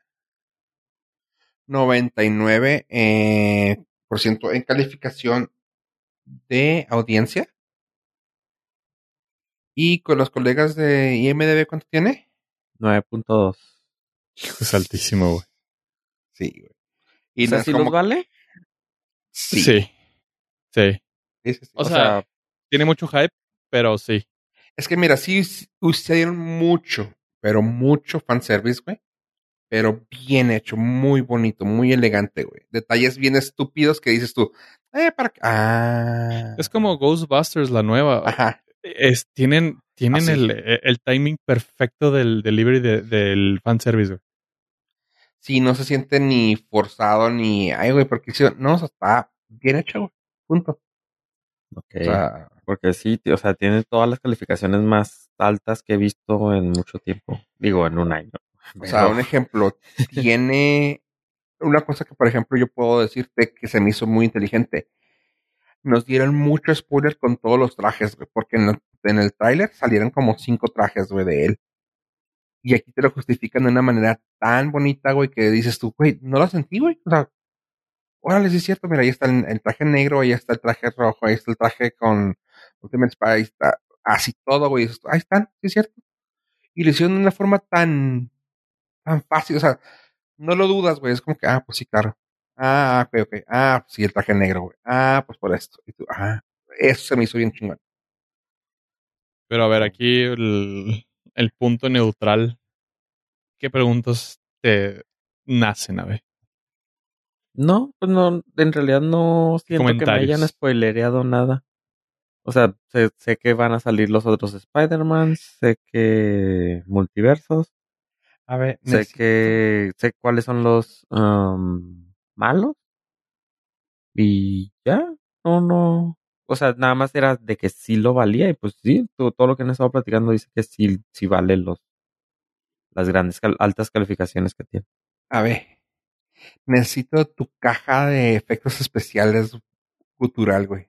99% eh, en calificación de audiencia. Y con los colegas de IMDB, ¿cuánto tiene? 9.2. Es altísimo, güey. Sí, güey. Y ¿Y no si como- los vale? Sí. Sí. Sí. sí, sí, sí. O, O sea, sea, tiene mucho hype, pero sí. Es que mira, sí usaron mucho, pero mucho fanservice, güey. Pero bien hecho, muy bonito, muy elegante, güey. Detalles bien estúpidos que dices tú, eh, para qué? Ah. Es como Ghostbusters, la nueva. Ajá. Es, tienen tienen el, el timing perfecto del delivery de- del fanservice, güey. Sí, no se siente ni forzado ni, ay, güey, porque hicieron, no, o sea, está bien hecho, güey. Punto. ok. O sea, Porque sí, o sea, tiene todas las calificaciones más altas que he visto en mucho tiempo. Digo, en un año. o sea, un ejemplo, tiene una cosa que, por ejemplo, yo puedo decirte que se me hizo muy inteligente. Nos dieron mucho spoiler con todos los trajes, güey, porque en, el- tráiler salieron como cinco trajes, güey, de él. Y aquí te lo justifican de una manera tan bonita, güey, que dices tú, güey, no lo sentí, güey. O sea, órale, sí es cierto, mira, ahí está el, traje negro, ahí está el traje rojo, ahí está el traje con Ultimate Spy, ahí está, así todo, güey. Ahí están, sí es cierto. Y lo hicieron de una forma tan, tan fácil, o sea, no lo dudas, güey, es como que, ah, pues sí, claro. Ah, ok, ok. Ah, pues sí, el traje negro, güey. Ah, pues por esto. Y tú, ah, Eso se me hizo bien chingón. Pero a ver, aquí el, el punto neutral. ¿Qué preguntas te nacen, a ver? No, pues no, en realidad no siento que me hayan spoilereado nada. O sea, sé, sé que van a salir los otros Spider-Man, sé que multiversos, A ver, sé necesito- que sé cuáles son los malos. Y ya, no, no. O sea, nada más era de que sí lo valía y pues sí, todo, todo lo que han estado platicando dice que sí, sí vale los las grandes, cal- altas calificaciones que tiene. A ver, necesito tu caja de efectos especiales gutural, güey.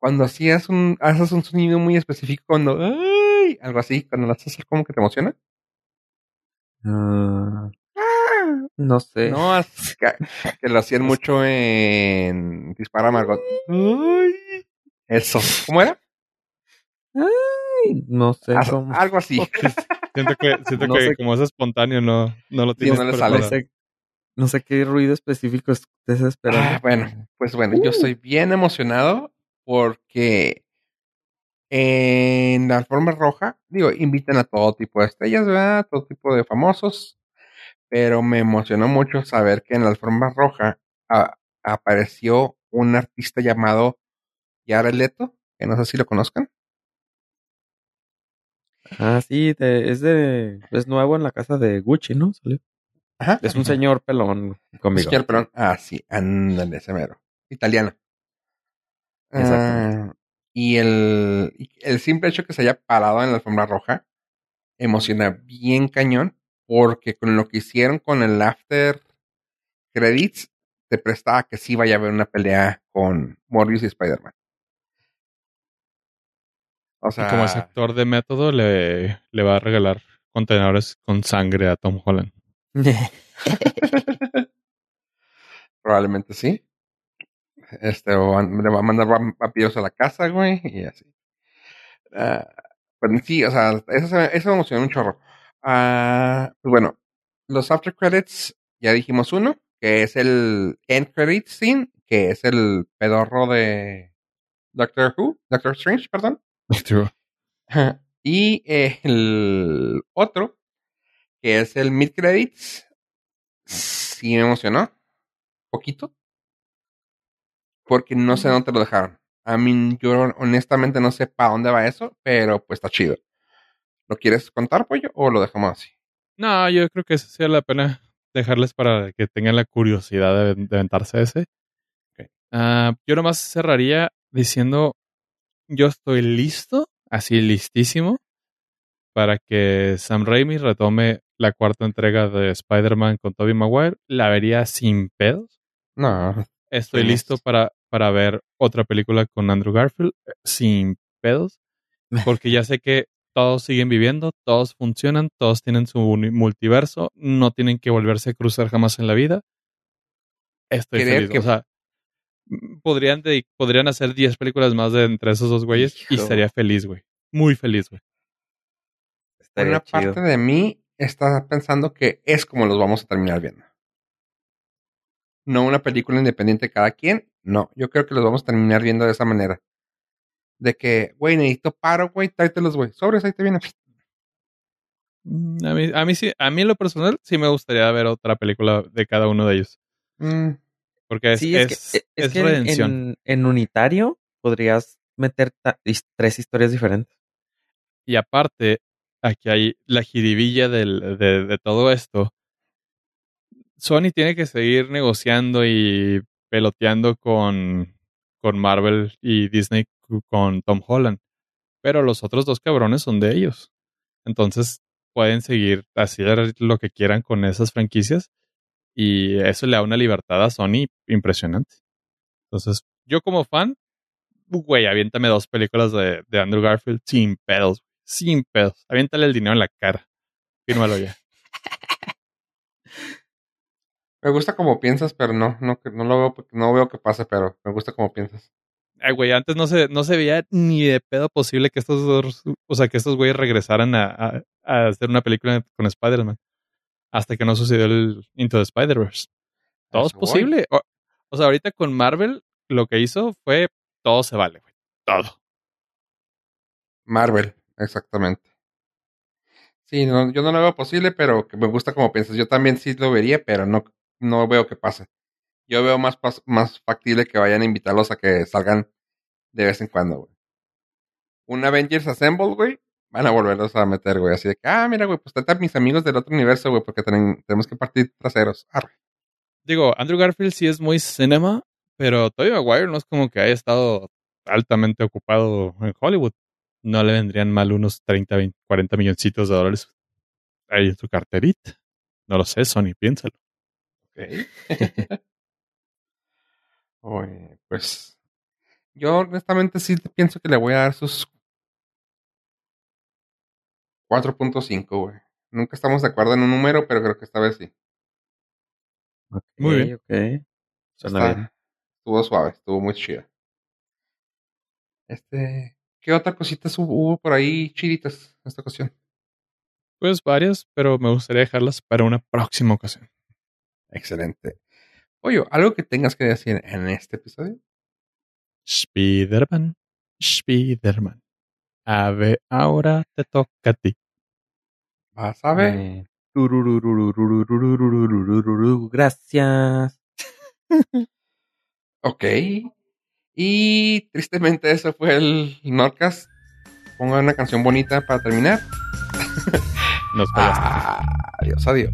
Cuando hacías un, haces un sonido muy específico, cuando, ¡ay! algo así, cuando lo haces como que te emociona. Ah, no sé. No, es que, lo hacían mucho en Dispara Margot. ¡Ay! Eso, ¿cómo era? Ay, no sé Haz- cómo. algo así. Siento que, siento No que como es espontáneo, no, no lo Sí, tienes no le sale. sé, no sé qué ruido específico estés esperando. Ah, bueno, pues bueno, yo estoy bien emocionado porque en la alfombra roja, digo, invitan a todo tipo de estrellas, ¿verdad? Todo tipo de famosos, pero me emocionó mucho saber que en la alfombra roja a- apareció un artista llamado Jared Leto, que no sé si lo conozcan. Ah, sí, de- es de es nuevo en la casa de Gucci, ¿no? Salió. Ajá. Es un señor pelón conmigo. Señor Perón. Ah, sí, ándale, ese mero. Italiano. Exactamente. Ah, y el, el simple hecho que se haya parado en la alfombra roja emociona bien cañón, porque con lo que hicieron con el after credits, te prestaba que sí vaya a haber una pelea con Morbius y Spider-Man. O sea, Y como es actor de método, le, le va a regalar contenedores con sangre a Tom Holland. probablemente sí. Este, o le va a mandar vam- vampiros a la casa, güey, y así. Ah, pues sí, o sea, eso, eso me emocionó un chorro. Ah, pues bueno, los after credits, ya dijimos uno, que es el end credits scene, que es el pedorro de Doctor Who, Doctor Strange, perdón. Y el otro, que es el mid credits, sí me emocionó. Poquito. Porque no sé dónde lo dejaron. A mí, yo honestamente no sé para dónde va eso, pero pues está chido. ¿Lo quieres contar, pollo, o lo dejamos así? No, yo creo que eso sí vale la pena dejarles para que tengan la curiosidad de, de aventarse ese. Ok. Ah, yo nomás cerraría diciendo, yo estoy listo, así listísimo, para que Sam Raimi retome la cuarta entrega de Spider-Man con Tobey Maguire. La vería sin pedos. No. Estoy listo para, para ver otra película con Andrew Garfield eh, sin pedos, porque ya sé que todos siguen viviendo, todos funcionan, todos tienen su multiverso, no tienen que volverse a cruzar jamás en la vida. Estoy feliz. que- O sea, mm, podrían, de- podrían hacer 10 películas más de entre esos dos güeyes y estaría feliz, güey. Muy feliz, güey. Estaría Una chido. parte de mí está pensando que es como los vamos a terminar viendo. No una película independiente de cada quien. No, yo creo que los vamos a terminar viendo de esa manera. De que, güey, necesito paro, güey, tráetelos, güey. Sobres, ahí te viene. Mm, A mí, a mí sí, a mí en lo personal sí me gustaría ver otra película de cada uno de ellos. Mm, Porque es, sí, es, es, que, es es que en- redención. en, en unitario podrías meter tres historias diferentes. Y aparte, aquí hay la jiribilla del, de, de todo esto. Sony tiene que seguir negociando y peloteando con, con Marvel y Disney con Tom Holland. Pero los otros dos cabrones son de ellos. Entonces pueden seguir hacer lo que quieran con esas franquicias. Y eso le da una libertad a Sony impresionante. Entonces, yo como fan, güey, aviéntame dos películas de, de Andrew Garfield sin pedos, sin pedos. Aviéntale el dinero en la cara. Fírmalo ya. me gusta como piensas, pero no, no, no lo veo, no veo que pase, pero me gusta como piensas. Ay, güey, antes no se, no se veía ni de pedo posible que estos dos, o sea, que estos güeyes regresaran a, a- a hacer una película con Spider-Man. Hasta que no sucedió el Into the Spider-Verse. Todo es posible. O, o sea, ahorita con Marvel, lo que hizo fue todo se vale, güey. Todo. Marvel, exactamente. Sí, no, yo no lo veo posible, pero que me gusta como piensas. Yo también sí lo vería, pero no, no veo que pase. Yo veo más, más factible que vayan a invitarlos a que salgan de vez en cuando, güey. Un Avengers Assemble, güey, van a volverlos a meter, güey. Así de que, ah, mira, güey, pues trata a mis amigos del otro universo, güey, porque ten- tenemos que partir traseros. Arre. Digo, Andrew Garfield sí es muy cinema, pero Tobey Maguire no es como que haya estado altamente ocupado en Hollywood. No le vendrían mal unos 30, 20, 40 milloncitos de dólares ahí en su carterita. No lo sé, Sony, piénsalo. Oye, pues yo honestamente sí pienso que le voy a dar sus 4.5, güey. Nunca estamos de acuerdo en un número, pero creo que esta vez sí. Muy bien. Ok. Suena Está- bien. Estuvo suave, estuvo muy chida. Este, ¿qué otra cositas hubo, hubo por ahí chiditas en esta ocasión? Pues varias, pero me gustaría dejarlas para una próxima ocasión. Excelente. Oye, ¿algo que tengas que decir en este episodio? Spiderman, Spiderman. A ver, ahora te toca a ti. Vas a ver. Gracias. ok. Y tristemente eso fue el Nordcast. Pongan una canción bonita para terminar. Nos vemos. Adiós, adiós.